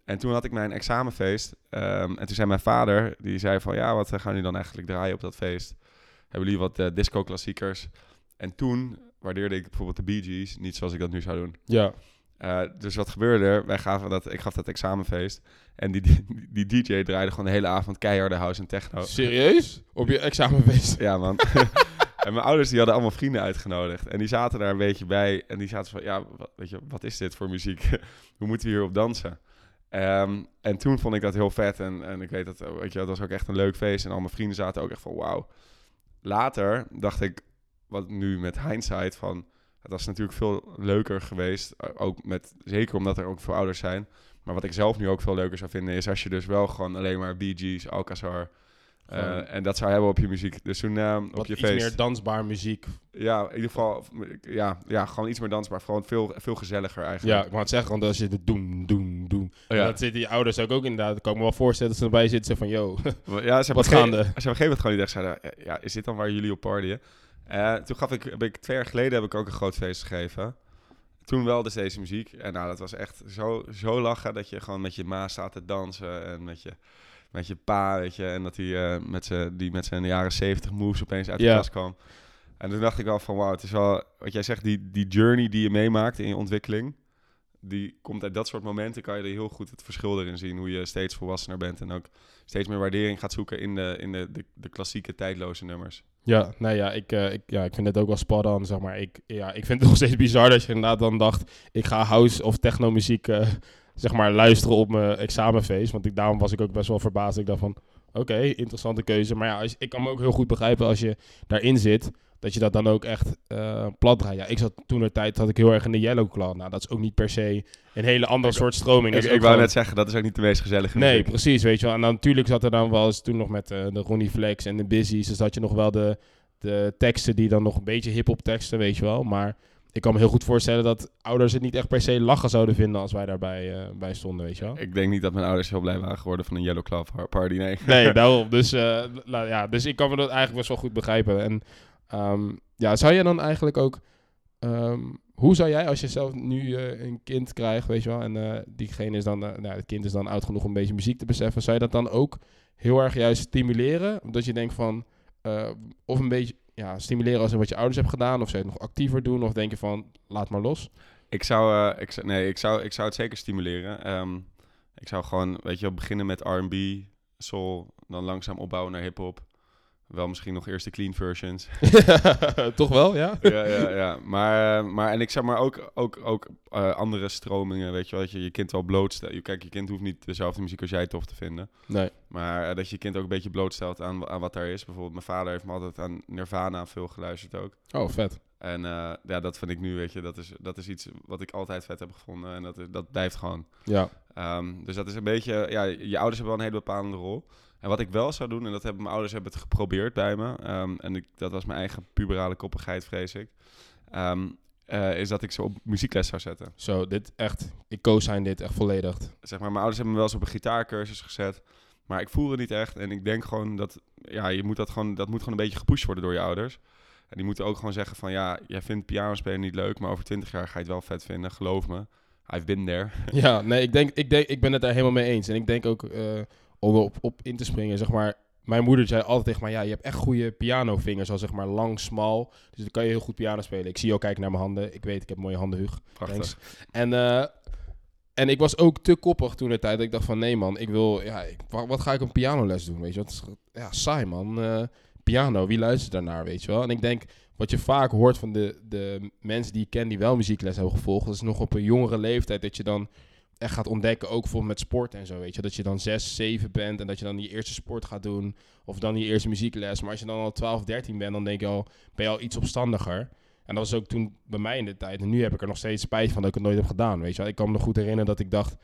En toen had ik mijn examenfeest. ehm, en toen zei mijn vader, die zei van... Ja, wat gaan jullie dan eigenlijk draaien op dat feest? Hebben jullie wat eh, disco-klassiekers? En toen waardeerde ik bijvoorbeeld de Bee Gees niet zoals ik dat nu zou doen. Ja, Eh, dus wat gebeurde er? Wij gaven dat, ik gaf dat examenfeest. En die, die, die DJ draaide gewoon de hele avond keiharde house en techno. serieus? Op je examenfeest? Ja, man. en mijn ouders die hadden allemaal vrienden uitgenodigd. En die zaten daar een beetje bij. En die zaten van, ja, wat, weet je, wat is dit voor muziek? Hoe moeten we hierop dansen? Ehm, en toen vond ik dat heel vet. En, en ik weet dat, weet je, dat was ook echt een leuk feest. En al mijn vrienden zaten ook echt van, wauw. Later dacht ik, wat nu met hindsight van... Het was natuurlijk veel leuker geweest. eh, Ook met, zeker omdat er ook veel ouders zijn. Maar wat ik zelf nu ook veel leuker zou vinden... is als je dus wel gewoon alleen maar Bee Gees, Alcazar... eh, en dat zou hebben op je muziek. Dus toen eh, op Wat je iets feest... meer dansbaar muziek. Ja, in ieder geval, ja, ja, gewoon iets meer dansbaar. Gewoon veel, veel gezelliger eigenlijk. Ja, ik wou het zeggen, want als je het doen, doen, ja. Dat zitten die ouders ook, ook inderdaad. Ik kan me wel voorstellen dat ze erbij zitten van, yo, ja, ze hebben wat gaande? Ze hebben op een gegeven moment gewoon niet echt zeiden, ja, is dit dan waar jullie op partyen? Eh, toen gaf ik, heb ik, twee jaar geleden heb ik ook een groot feest gegeven. Toen wel dus deze muziek. En nou, dat was echt zo, zo lachen dat je gewoon met je ma staat te dansen en met je, met je pa, weet je. En dat hij eh, met, z'n- die met zijn jaren 70 moves opeens uit de Ja. klas kwam. En toen dacht ik wel van, wauw, het is wel, wat jij zegt, die, die journey die je meemaakt in je ontwikkeling, die komt uit dat soort momenten, kan je er heel goed het verschil erin zien, hoe je steeds volwassener bent en ook steeds meer waardering gaat zoeken in de, in de, de, de klassieke tijdloze nummers. Ja, nee, ja, ik, eh, ik, ja, ik vind het ook wel on, zeg maar. Ik, ja, ik vind het nog steeds bizar dat je inderdaad dan dacht... ik ga house of techno muziek, eh, zeg maar, luisteren op mijn examenfeest. Want ik, daarom was ik ook best wel verbaasd. Ik dacht van, oké, interessante keuze. Maar ja, als, ik kan me ook heel goed begrijpen als je daarin zit... dat je dat dan ook echt eh plat draait. Ja, ik zat toen de tijd had ik heel erg in de Yellow Claw. Nou, dat is ook niet per se een hele andere Ik- soort stroming. Dat Ik, wou gewoon- net zeggen, dat is ook niet de meest gezellige Nee, muziek. precies, weet je wel. En dan, natuurlijk zat er dan wel eens toen nog met eh, de Ronnie Flex en de Busy's. Dus had je nog wel de, de teksten die dan nog een beetje hip-hop teksten, weet je wel. Maar ik kan me heel goed voorstellen dat ouders het niet echt per se lachen zouden vinden als wij daarbij eh, bij stonden, weet je wel. Ik denk niet dat mijn ouders heel blij waren geworden van een Yellow Claw par- party, nee. Nee, daarom. Dus, ja, dus ik kan me dat eigenlijk best wel goed begrijpen. En ehm, ja, zou je dan eigenlijk ook... ehm, hoe zou jij, als je zelf nu eh, een kind krijgt, weet je wel, en eh, diegene is dan, eh, nou, het kind is dan oud genoeg om een beetje muziek te beseffen, zou je dat dan ook heel erg juist stimuleren? Dat je denkt van, of een beetje ja, stimuleren als wat je ouders hebben gedaan, of zou je het nog actiever doen, of denk je van, laat maar los? Ik zou, ik, nee, ik zou, ik zou het zeker stimuleren. Ehm, ik zou gewoon, weet je wel, beginnen met R&B, soul, dan langzaam opbouwen naar hip-hop. Wel misschien nog eerst de clean versions. Toch wel, ja? ja, ja, ja. Maar, maar en ik zeg maar ook, ook, ook eh, andere stromingen, weet je wel, dat je je kind wel blootstelt. Je- Kijk, je kind hoeft niet dezelfde muziek als jij tof te vinden. Nee. Maar eh, dat je je kind ook een beetje blootstelt aan, aan wat daar is. Bijvoorbeeld mijn vader heeft me altijd aan Nirvana veel geluisterd ook. Oh, vet. En eh, ja, dat vind ik nu, weet je, dat is, dat is iets wat ik altijd vet heb gevonden. En dat, dat blijft gewoon. Ja. Ehm, dus dat is een beetje, ja, je ouders hebben wel een hele bepalende rol. En wat ik wel zou doen, en dat hebben mijn ouders hebben het geprobeerd bij me. ehm, en ik, dat was mijn eigen puberale koppigheid, vrees ik. ehm, eh, is dat ik ze op muziekles zou zetten. Zo, dit echt, ik koos zijn dit echt volledig. Zeg maar, mijn ouders hebben me wel eens op een gitaarcursus gezet. Maar ik voelde niet echt. En ik denk gewoon dat, ja, je moet dat gewoon, dat moet gewoon een beetje gepusht worden door je ouders. En die moeten ook gewoon zeggen van, ja, jij vindt pianospelen niet leuk, maar over twintig jaar ga je het wel vet vinden. Geloof me. I've been there. Ja, nee, ik, denk, ik, denk, ik ben het daar helemaal mee eens. En ik denk ook, eh, om op, op in te springen, zeg maar... Mijn moeder zei altijd tegen mij, ja, je hebt echt goede pianovingers. Al zeg maar lang, smal. Dus dan kan je heel goed piano spelen. Ik zie jou kijken naar mijn handen. Ik weet, ik heb mooie handen, Huug. Prachtig. En, eh, en ik was ook te koppig toen de tijd. Dat ik dacht van, nee man, ik wil... Ja, ik, wat ga ik een pianoles doen, weet je? Dat is ja, saai man. Eh, piano, wie luistert daarnaar, weet je wel? En ik denk, wat je vaak hoort van de, de mensen die ik ken die wel muziekles hebben gevolgd... dat is nog op een jongere leeftijd dat je dan echt gaat ontdekken, ook bijvoorbeeld met sport en zo, weet je. Dat je dan 6, 7 bent en dat je dan die eerste sport gaat doen. Of dan die eerste muziekles. Maar als je dan al 12, 13 bent, dan denk je al, ben je al iets opstandiger. En dat was ook toen bij mij in de tijd. En nu heb ik er nog steeds spijt van dat ik het nooit heb gedaan, weet je wel. Ik kan me goed herinneren dat ik dacht...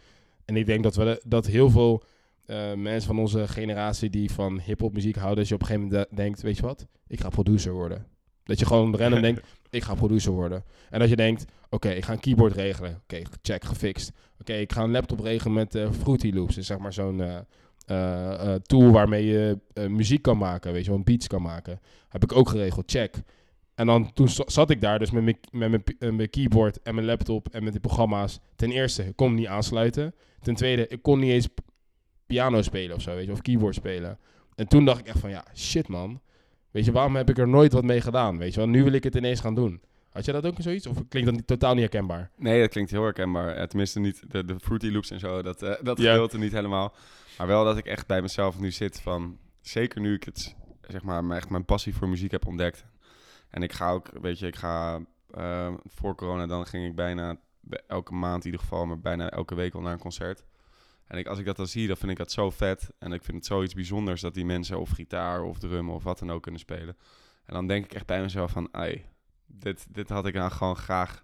En ik denk dat, we, dat heel veel eh, mensen van onze generatie die van hip-hop muziek houden, dat je op een gegeven moment de- denkt, weet je wat? Ik ga producer worden. Dat je gewoon random denkt, ik ga producer worden. En dat je denkt, oké, ik ga een keyboard regelen. Oké, check, gefixt. Oké, ik ga een laptop regelen met eh, Fruity Loops. Dus zeg maar zo'n eh, eh, tool waarmee je muziek kan maken, weet je wel, beats kan maken. Heb ik ook geregeld, check. En dan toen za- zat ik daar dus met mijn, met mijn, keyboard en mijn laptop en met die programma's. Ten eerste, ik kon niet aansluiten. Ten tweede, ik kon niet eens piano spelen of zo, weet je, of keyboard spelen. En toen dacht ik echt van, ja, shit man. Weet je, waarom heb ik er nooit wat mee gedaan, weet je wel? Nu wil ik het ineens gaan doen. Had je dat ook zoiets? Of klinkt dat niet, totaal niet herkenbaar? Nee, dat klinkt heel herkenbaar. Eh, tenminste, niet de, de Fruity Loops en zo, dat, eh, dat gedeelte niet helemaal. Maar wel dat ik echt bij mezelf nu zit van... Zeker nu ik het, zeg maar, mijn- echt mijn passie voor muziek heb ontdekt. En ik ga ook, weet je, ik ga eh, voor corona, dan ging ik bijna elke maand in ieder geval, maar bijna elke week al naar een concert. En ik, als ik dat dan zie, dan vind ik dat zo vet. En ik vind het zoiets bijzonders dat die mensen of gitaar of drum of wat dan ook kunnen spelen. En dan denk ik echt bij mezelf van, dit, dit had ik nou gewoon graag...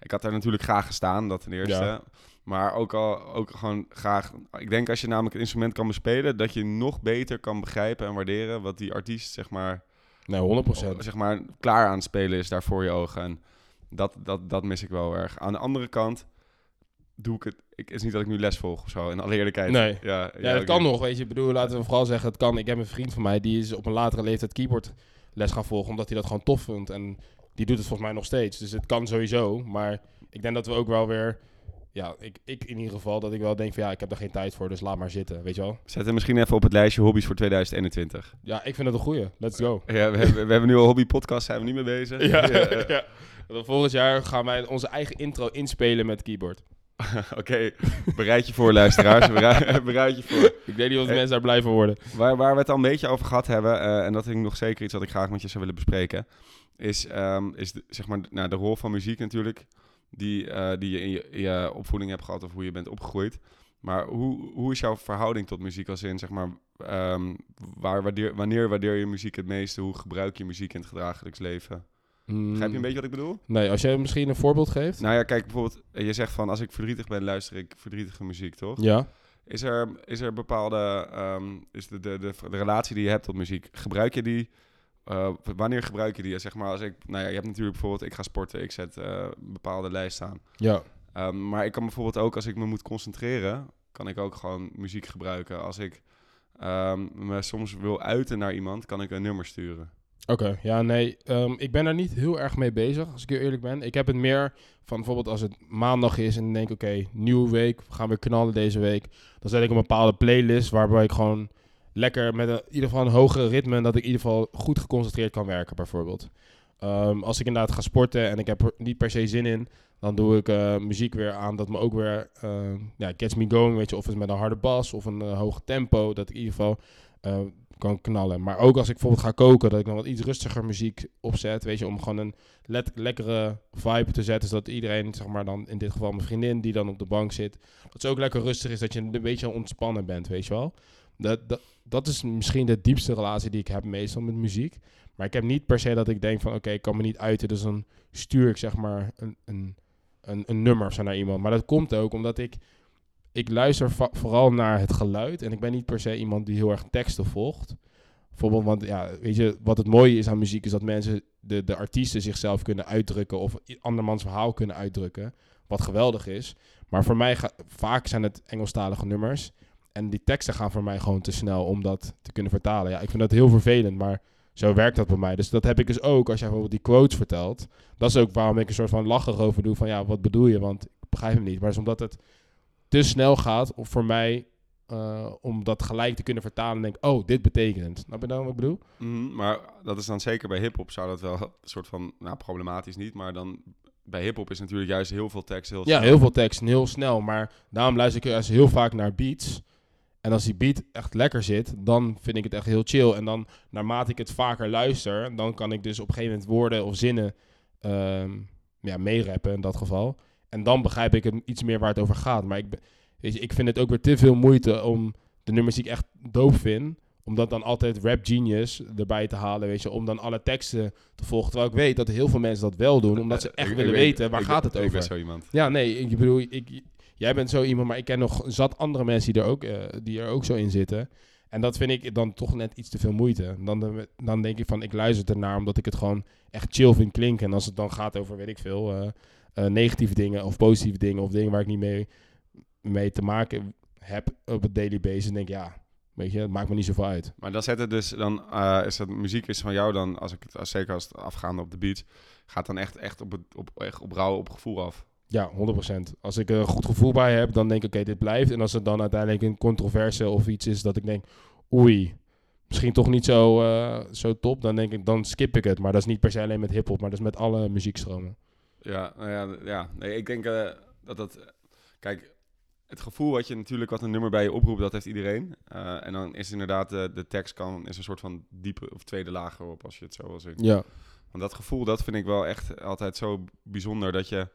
Ik had daar natuurlijk graag gestaan, dat ten eerste. Ja. Maar ook al ook gewoon graag... Ik denk als je namelijk een instrument kan bespelen... dat je nog beter kan begrijpen en waarderen... wat die artiest, zeg maar, Nee, 100%. zeg maar klaar aan het spelen is daar voor je ogen. En dat, dat, dat mis ik wel erg. Aan de andere kant doe ik het... Ik, het is niet dat ik nu les volg of zo, in alle eerlijkheid. Nee. Ja, Ja, dat ik- kan nog, weet je. Ik bedoel, laten we vooral zeggen, het kan. Ik heb een vriend van mij, die is op een latere leeftijd keyboardles gaan volgen, omdat hij dat gewoon tof vond. En die doet het volgens mij nog steeds. Dus het kan sowieso. Maar ik denk dat we ook wel weer, ja, ik, ik in ieder geval, dat ik wel denk van, ja, ik heb daar geen tijd voor, dus laat maar zitten, weet je wel. Zet hem misschien even op het lijstje hobby's voor 2021. Ja, ik vind het een goeie. Let's go. Ja, we, hebben, we hebben nu al hobbypodcast, zijn we niet mee bezig. Ja, Ja, ja. Volgend jaar gaan wij onze eigen intro inspelen met keyboard. Oké, bereid je voor, luisteraars. Bereid, bereid je voor. Ik weet niet of de Eh. mensen daar blij van worden. Waar, waar we het al een beetje over gehad hebben, eh, en dat is nog zeker iets wat ik graag met je zou willen bespreken, is, ehm, is de, zeg maar, nou, de rol van muziek natuurlijk, die, eh, die je in, je in je opvoeding hebt gehad of hoe je bent opgegroeid. Maar hoe, hoe is jouw verhouding tot muziek als in, zeg maar, ehm, waar, waardeer, wanneer waardeer je muziek het meeste? Hoe gebruik je muziek in het dagelijks leven? Begrijp je een beetje wat ik bedoel? Nee, als jij misschien een voorbeeld geeft. Nou ja, kijk, bijvoorbeeld, eh, je zegt van als ik verdrietig ben, luister ik verdrietige muziek, toch? Ja. Is er, is er bepaalde, ehm, is de, de, de, de relatie die je hebt tot muziek, gebruik je die? eh, wanneer gebruik je die? Zeg maar als ik, nou ja, je hebt natuurlijk bijvoorbeeld, ik ga sporten, ik zet eh, een bepaalde lijst aan. Ja. Ehm, maar ik kan bijvoorbeeld ook, als ik me moet concentreren, kan ik ook gewoon muziek gebruiken. Als ik ehm, me soms wil uiten naar iemand, kan ik een nummer sturen. Oké, ja, nee. ehm, ik ben daar niet heel erg mee bezig, als ik heel eerlijk ben. Ik heb het meer van bijvoorbeeld als het maandag is en denk, oké, nieuwe week, we gaan weer knallen deze week. Dan zet ik een bepaalde playlist waarbij ik gewoon lekker met een, in ieder geval een hogere ritme en dat ik in ieder geval goed geconcentreerd kan werken, bijvoorbeeld. Ehm, als ik inderdaad ga sporten en ik heb er niet per se zin in, dan doe ik eh, muziek weer aan dat me ook weer eh, ja, gets me going, weet je. Of het met een harde bas of een eh, hoog tempo, dat ik in ieder geval eh, kan knallen. Maar ook als ik bijvoorbeeld ga koken, dat ik dan wat iets rustiger muziek opzet, weet je, om gewoon een let- lekkere vibe te zetten, zodat iedereen, zeg maar dan in dit geval mijn vriendin, die dan op de bank zit, dat ze ook lekker rustig is, dat je een beetje ontspannen bent, weet je wel. Dat, dat, dat is misschien de diepste relatie die ik heb meestal met muziek. Maar ik heb niet per se dat ik denk van, oké, ik kan me niet uiten, dus dan stuur ik zeg maar een, een, een, een nummer zo naar iemand. Maar dat komt ook omdat ik, ik luister vooral naar het geluid en ik ben niet per se iemand die heel erg teksten volgt. Bijvoorbeeld, want ja, weet je, wat het mooie is aan muziek is dat mensen, de, de artiesten zichzelf kunnen uitdrukken of andermans verhaal kunnen uitdrukken. Wat geweldig is. Maar voor mij, ga, vaak zijn het Engelstalige nummers. En die teksten gaan voor mij gewoon te snel om dat te kunnen vertalen. Ja, ik vind dat heel vervelend, maar zo werkt dat bij mij. Dus dat heb ik dus ook als jij bijvoorbeeld die quotes vertelt. Dat is ook waarom ik een soort van lachen over doe van ja, wat bedoel je? Want ik begrijp hem niet. Maar is omdat het te snel gaat of voor mij eh, om dat gelijk te kunnen vertalen en denk oh, dit betekent. Snap je dan wat ik bedoel? Mhm, maar dat is dan zeker bij hip-hop zou dat wel een soort van, nou problematisch niet, maar dan bij hip-hop is natuurlijk juist heel veel tekst heel Ja, snel. heel veel tekst en heel snel. Maar daarom luister ik juist heel vaak naar beats. En als die beat echt lekker zit, dan vind ik het echt heel chill. En dan, naarmate ik het vaker luister, dan kan ik dus op een gegeven moment woorden of zinnen ehm ja, meerappen in dat geval. En dan begrijp ik het iets meer waar het over gaat. Maar ik, weet je, ik vind het ook weer te veel moeite om de nummers die ik echt doop vind, om dat dan altijd Rap Genius erbij te halen, weet je, om dan alle teksten te volgen. Terwijl ik weet dat heel veel mensen dat wel doen, omdat ze echt Ik- willen ik- weten waar ik- gaat het Ik over. ben zo iemand. Ja, nee, ik bedoel, ik, jij bent zo iemand, maar ik ken nog zat andere mensen die er, ook, eh, die er ook zo in zitten. En dat vind ik dan toch net iets te veel moeite. Dan, dan denk ik van, ik luister ernaar omdat ik het gewoon echt chill vind klinken. En als het dan gaat over, weet ik veel, eh, eh, negatieve dingen of positieve dingen of dingen waar ik niet mee, mee te maken heb op het daily basis, denk ik, ja, weet je, het maakt me niet zoveel uit. Maar dan zet het dus, dan eh, is dat muziek is van jou dan, als ik het, als, zeker als het afgaande op de beats, gaat dan echt, echt op, het, op, echt op rauw, op gevoel af. Ja, 100%. Als ik er een goed gevoel bij heb, dan denk ik, oké, dit blijft. En als het dan uiteindelijk een controverse of iets is dat ik denk, oei, misschien toch niet zo, eh, zo top, dan denk ik, dan skip ik het. Maar dat is niet per se alleen met hip-hop, maar dat is met alle muziekstromen. Ja, nou ja, ja. Nee, ik denk eh, dat dat... Kijk, het gevoel wat je natuurlijk, wat een nummer bij je oproept, dat heeft iedereen. Eh, en dan is inderdaad, de, de tekst kan, is een soort van diepe of tweede laag erop, als je het zo wil zien. Ja. Want dat gevoel, dat vind ik wel echt altijd zo bijzonder. Dat je,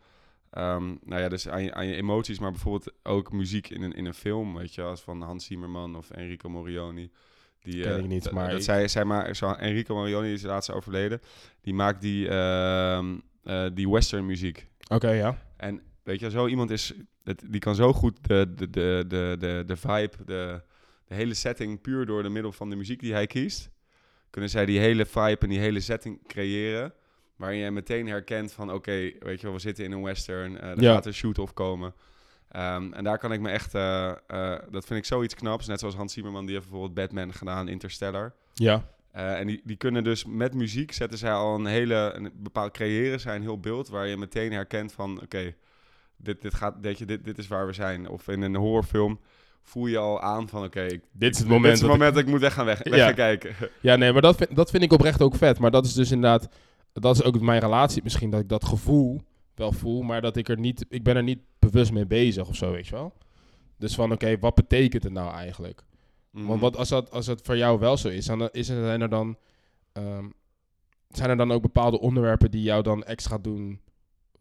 ehm, nou ja, dus aan je, aan je emoties, maar bijvoorbeeld ook muziek in een, in een film, weet je, als van Hans Zimmerman of Enrico Morioni. Die, Ken eh, ik niet, dat- maar Dat ik- zij, zij maar, zo, Enrico Morioni is laatst overleden. Die maakt die, ehm, eh, die western muziek. Oké, ja. En weet je, zo iemand is, het, die kan zo goed de, de, de, de, de, de vibe, de, de hele setting, puur door de middel van de muziek die hij kiest, kunnen zij die hele vibe en die hele setting creëren, waarin je meteen herkent van, oké, weet je wel, we zitten in een western, eh er Ja. gaat een shoot-off komen. Ehm, en daar kan ik me echt, eh, dat vind ik zoiets knaps, net zoals Hans Zimmerman, die heeft bijvoorbeeld Batman gedaan, Interstellar. Ja. Eh, en die, die kunnen dus met muziek zetten zij al een hele een bepaald creëren zij een heel beeld waar je meteen herkent van oké dit, dit gaat je dit, dit is waar we zijn of in een horrorfilm voel je al aan van oké Dit is het dit moment is het dat ik- moment dat ik moet weg gaan weg, weg Ja. gaan kijken Ja, nee, maar dat vind, dat vind ik oprecht ook vet. Maar dat is dus inderdaad, dat is ook mijn relatie misschien, dat ik dat gevoel wel voel, maar dat ik er niet, ik ben er niet bewust mee bezig of zo, weet je wel. Dus van, oké, wat betekent het nou eigenlijk? Want Mhm. wat, als, dat, als het voor jou wel zo is, dan is er, zijn er dan, ehm, zijn er dan ook bepaalde onderwerpen die jou dan extra doen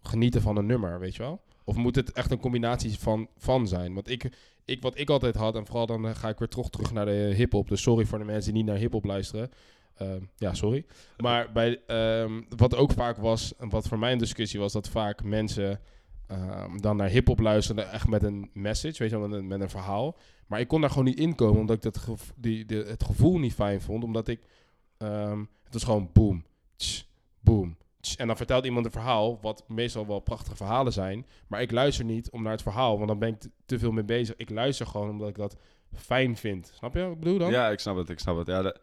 genieten van een nummer, weet je wel? Of moet het echt een combinatie van, van zijn? Want ik, ik, wat ik altijd had, en vooral dan eh, ga ik weer terug, terug naar de hip-hop. Dus sorry voor de mensen die niet naar hip-hop luisteren. Ehm, ja, sorry. Maar bij, ehm, wat ook vaak was, en wat voor mij een discussie was, dat vaak mensen dan naar hip-hop luisterden, echt met een message, weet je wel, met een, met een verhaal. Maar ik kon daar gewoon niet in komen, omdat ik dat die, de, het gevoel niet fijn vond. Omdat ik, ehm, het was gewoon boom, tss, boom. En dan vertelt iemand een verhaal, wat meestal wel prachtige verhalen zijn. Maar ik luister niet om naar het verhaal, want dan ben ik te, veel mee bezig. Ik luister gewoon omdat ik dat fijn vind. Snap je wat ik bedoel dan? ja ik snap het ik snap het ja de-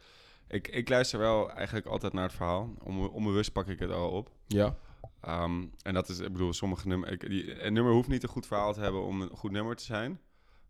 ik, ik luister wel eigenlijk altijd naar het verhaal Onbe- onbewust pak ik het al op Ja. Ehm, en dat is, ik bedoel, sommige nummer, ik, die, een nummer hoeft niet een goed verhaal te hebben om een goed nummer te zijn.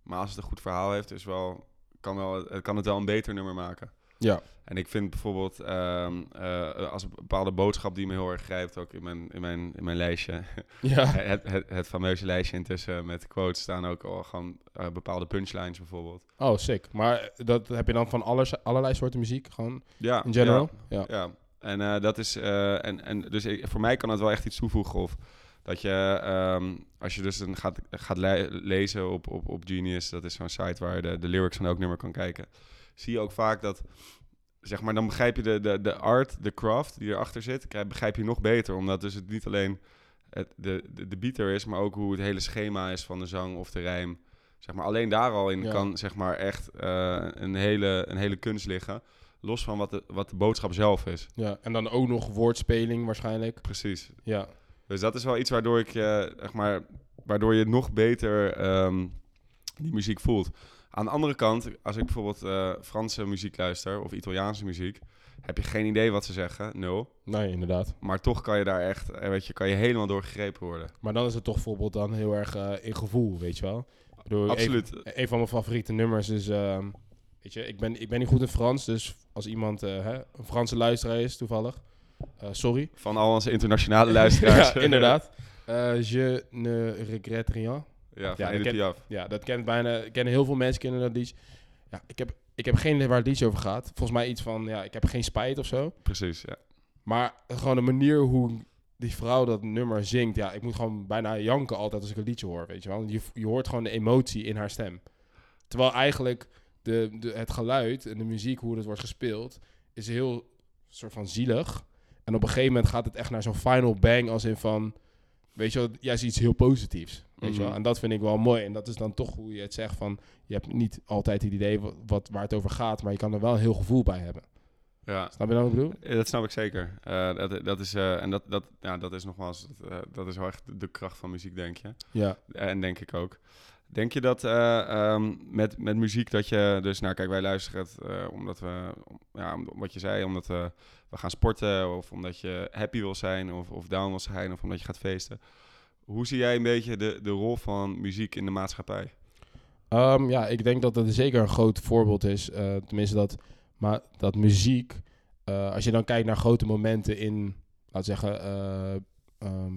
Maar als het een goed verhaal heeft, is wel, kan, wel, het kan het wel een beter nummer maken. Ja. En ik vind bijvoorbeeld, ehm, eh, als een bepaalde boodschap die me heel erg grijpt, ook in mijn, in mijn, in mijn lijstje, Ja. het, het, het fameuze lijstje intussen met quotes staan ook al gewoon eh, bepaalde punchlines bijvoorbeeld. Oh, sick. Maar dat heb je dan van alles, allerlei soorten muziek, gewoon Ja, in general? Ja. Ja, en eh, dat is. en, en dus ik, voor mij kan het wel echt iets toevoegen. Of dat je, ehm, als je dus dan gaat, gaat le- lezen op, op, op Genius, dat is zo'n site waar je de, de lyrics van elk nummer kan kijken. Zie je ook vaak dat. Zeg maar, dan begrijp je de, de, de art, de craft die erachter zit, begrijp je nog beter. Omdat dus het niet alleen het, de, de, de beat er is, maar ook hoe het hele schema is van de zang of de rijm. Zeg maar, alleen daar al in Ja. kan zeg maar echt eh, een, hele, een hele kunst liggen. Los van wat de, wat de boodschap zelf is. ja. En dan ook nog woordspeling waarschijnlijk. Precies. Ja. Dus dat is wel iets waardoor ik, eh, zeg maar, waardoor je nog beter ehm, die muziek voelt. Aan de andere kant, als ik bijvoorbeeld eh, Franse muziek luister of Italiaanse muziek, heb je geen idee wat ze zeggen, nul. Nee, inderdaad. Maar toch kan je daar echt, eh, weet je, kan je helemaal door gegrepen worden. Maar dan is het toch bijvoorbeeld dan heel erg in gevoel, weet je wel? Bedoel, Absoluut. Een, een van mijn favoriete nummers is... ehm, weet je, ik ben, ik ben niet goed in Frans, dus als iemand hè, een Franse luisteraar is, toevallig... eh, sorry. Van al onze internationale luisteraars. ja, inderdaad. Eh, je ne regrette rien. ja, van Ja, Edith ik ken- Piaf. Ja, dat kent bijna... Kennen heel veel mensen kennen dat liedje. Ja, ik heb, ik heb geen idee waar het liedje over gaat. Volgens mij iets van, ja, ik heb geen spijt of zo. Precies, ja. Maar gewoon de manier hoe die vrouw dat nummer zingt. Ja, ik moet gewoon bijna janken altijd als ik een liedje hoor, weet je wel. Want Je, je hoort gewoon de emotie in haar stem. Terwijl eigenlijk de, de, het geluid en de muziek, hoe het wordt gespeeld, is heel soort van zielig. En op een gegeven moment gaat het echt naar zo'n final bang als in van... Weet je wel, juist iets heel positiefs. Weet je wel? Mhm. En dat vind ik wel mooi. En dat is dan toch hoe je het zegt van... Je hebt niet altijd het idee wat, wat, waar het over gaat, maar je kan er wel een heel gevoel bij hebben. ja. Snap je nou wat ik bedoel? Ja, Dat snap ik zeker. Eh, dat, dat is, eh, en dat, dat, ja, dat is nogmaals, dat, eh, dat is wel echt de kracht van muziek, denk je. Ja. En denk ik ook. Denk je dat eh, ehm, met, met muziek dat je dus, nou kijk, wij luisteren het eh, omdat we, ja, wat je zei, omdat we, we gaan sporten of omdat je happy wil zijn of, of down wil zijn of omdat je gaat feesten. Hoe zie jij een beetje de, de rol van muziek in de maatschappij? Ehm, ja, ik denk dat het zeker een groot voorbeeld is. eh, tenminste, dat, maar dat muziek, eh, als je dan kijkt naar grote momenten in, laat zeggen, eh, ehm,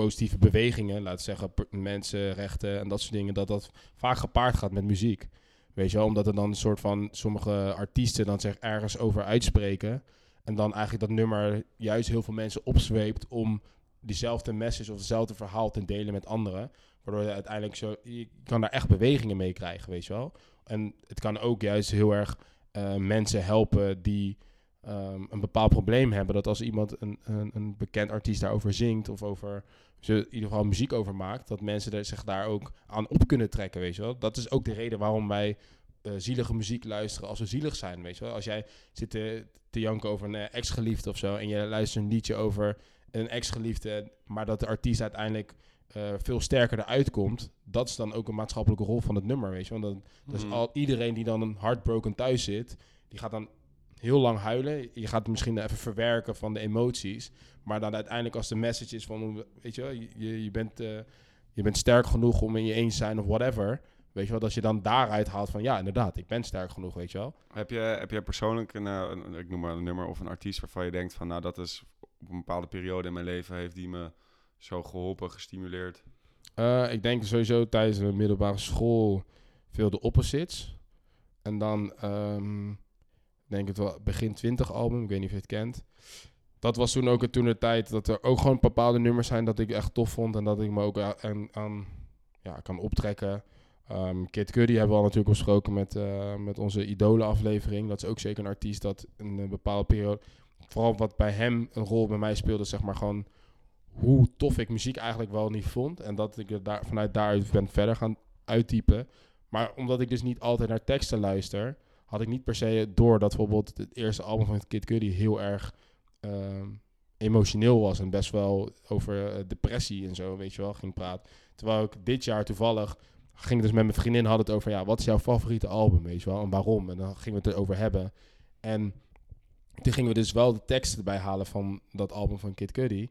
positieve bewegingen, laat zeggen, mensenrechten en dat soort dingen, dat dat vaak gepaard gaat met muziek. Weet je wel, omdat er dan een soort van sommige artiesten dan zich ergens over uitspreken. En dan eigenlijk dat nummer juist heel veel mensen opzweept om diezelfde message of hetzelfde verhaal te delen met anderen. Waardoor je uiteindelijk zo, je kan daar echt bewegingen mee krijgen, weet je wel. En het kan ook juist heel erg eh, mensen helpen die ehm, een bepaald probleem hebben. Dat als iemand, een, een, een bekend artiest daarover zingt of over, ze in ieder geval muziek over maakt, dat mensen er, zich daar ook aan op kunnen trekken, weet je wel. Dat is ook de reden waarom wij eh, zielige muziek luisteren als we zielig zijn, weet je wel. Als jij zit te, te janken over een eh, ex-geliefde of zo en je luistert een liedje over een ex-geliefde, maar dat de artiest uiteindelijk eh, veel sterker eruit komt, dat is dan ook een maatschappelijke rol van het nummer, weet je. Want dan, dus al iedereen die dan een heartbroken thuis zit, die gaat dan heel lang huilen. Je gaat het misschien even verwerken van de emoties, maar dan uiteindelijk als de message is van, weet je wel, je, je, bent, eh, je bent sterk genoeg om in je eens te zijn of whatever. Weet je wel, dat je dan daaruit haalt van ja, inderdaad, ik ben sterk genoeg, weet je wel. Heb je, heb je persoonlijk een, eh, een- ik noem maar een nummer of een artiest waarvan je denkt van, nou dat is op een bepaalde periode in mijn leven heeft die me zo geholpen, gestimuleerd? Eh, ik denk sowieso tijdens de middelbare school veel de opposites. En dan ehm, denk het wel begin 20 album, ik weet niet of je het kent. Dat was toen ook toen de tijd dat er ook gewoon bepaalde nummers zijn dat ik echt tof vond en dat ik me ook aan, aan ja, kan optrekken. Ehm Kid Cudi hebben we al natuurlijk besproken met, eh, met onze idolen aflevering. Dat is ook zeker een artiest dat in een bepaalde periode, vooral wat bij hem een rol bij mij speelde, zeg maar gewoon hoe tof ik muziek eigenlijk wel niet vond. En dat ik er daar, vanuit daaruit ben verder gaan uittypen. Maar omdat ik dus niet altijd naar teksten luister, had ik niet per se door dat bijvoorbeeld het eerste album van Kid Cudi heel erg ehm, emotioneel was. En best wel over eh, depressie en zo, weet je wel, ging praten. Terwijl ik dit jaar toevallig ging dus met mijn vriendin hadden het over, ja, wat is jouw favoriete album, weet je wel, en waarom? En dan gingen we het erover hebben. En toen gingen we dus wel de teksten erbij halen van dat album van Kid Cudi.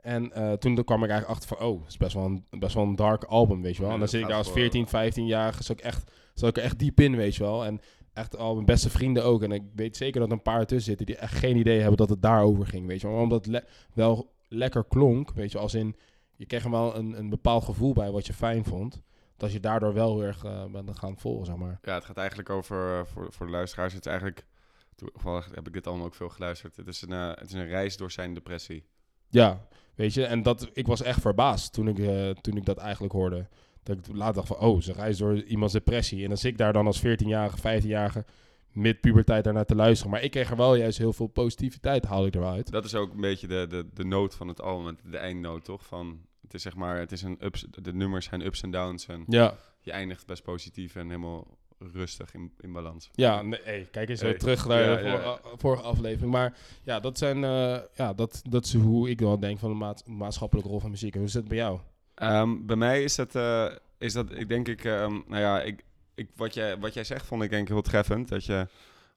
En eh, toen kwam ik eigenlijk achter van, oh, het is best wel een, best wel een dark album, weet je wel. En dan zit ik daar als voor- 14, 15 jaar, zat ik, echt, zat ik er echt diep in, weet je wel. En echt al mijn beste vrienden ook. En ik weet zeker dat er een paar tussen zitten die echt geen idee hebben dat het daarover ging, weet je. Maar omdat het le- wel lekker klonk, weet je, als in, je kreeg er wel een, een bepaald gevoel bij wat je fijn vond. Dat je daardoor wel heel erg bent gaan volgen, zeg maar. Ja, het gaat eigenlijk over, eh, voor, voor de luisteraars, het is eigenlijk, toevallig heb ik dit allemaal ook veel geluisterd, het is een, eh, het is een reis door zijn depressie. Ja, weet je, en dat, ik was echt verbaasd toen ik, toen ik dat eigenlijk hoorde. Dat ik later dacht van, oh, ze reist door iemands depressie. En dan zit ik daar dan als 14-jarige, 15-jarige, mid-puberteit daarnaar te luisteren. Maar ik kreeg er wel juist heel veel positiviteit, haalde ik eruit. Dat is ook een beetje de, de, de noot van het album, de eindnoot toch? Van, het is zeg maar, het is een ups, de nummers zijn ups en downs en Ja, je eindigt best positief en helemaal rustig in, in balans. ja nee, hey, kijk eens Hey, zo terug naar ja, de ja. vorige, aflevering. Maar ja, dat, zijn, eh, ja dat, dat is hoe ik wel denk van de maat, maatschappelijke rol van muziek. En hoe is het bij jou? Ehm, bij mij is dat, eh, is dat ik denk ik, ehm, nou ja, ik, ik, wat, jij, wat jij zegt vond ik denk ik heel treffend. Dat je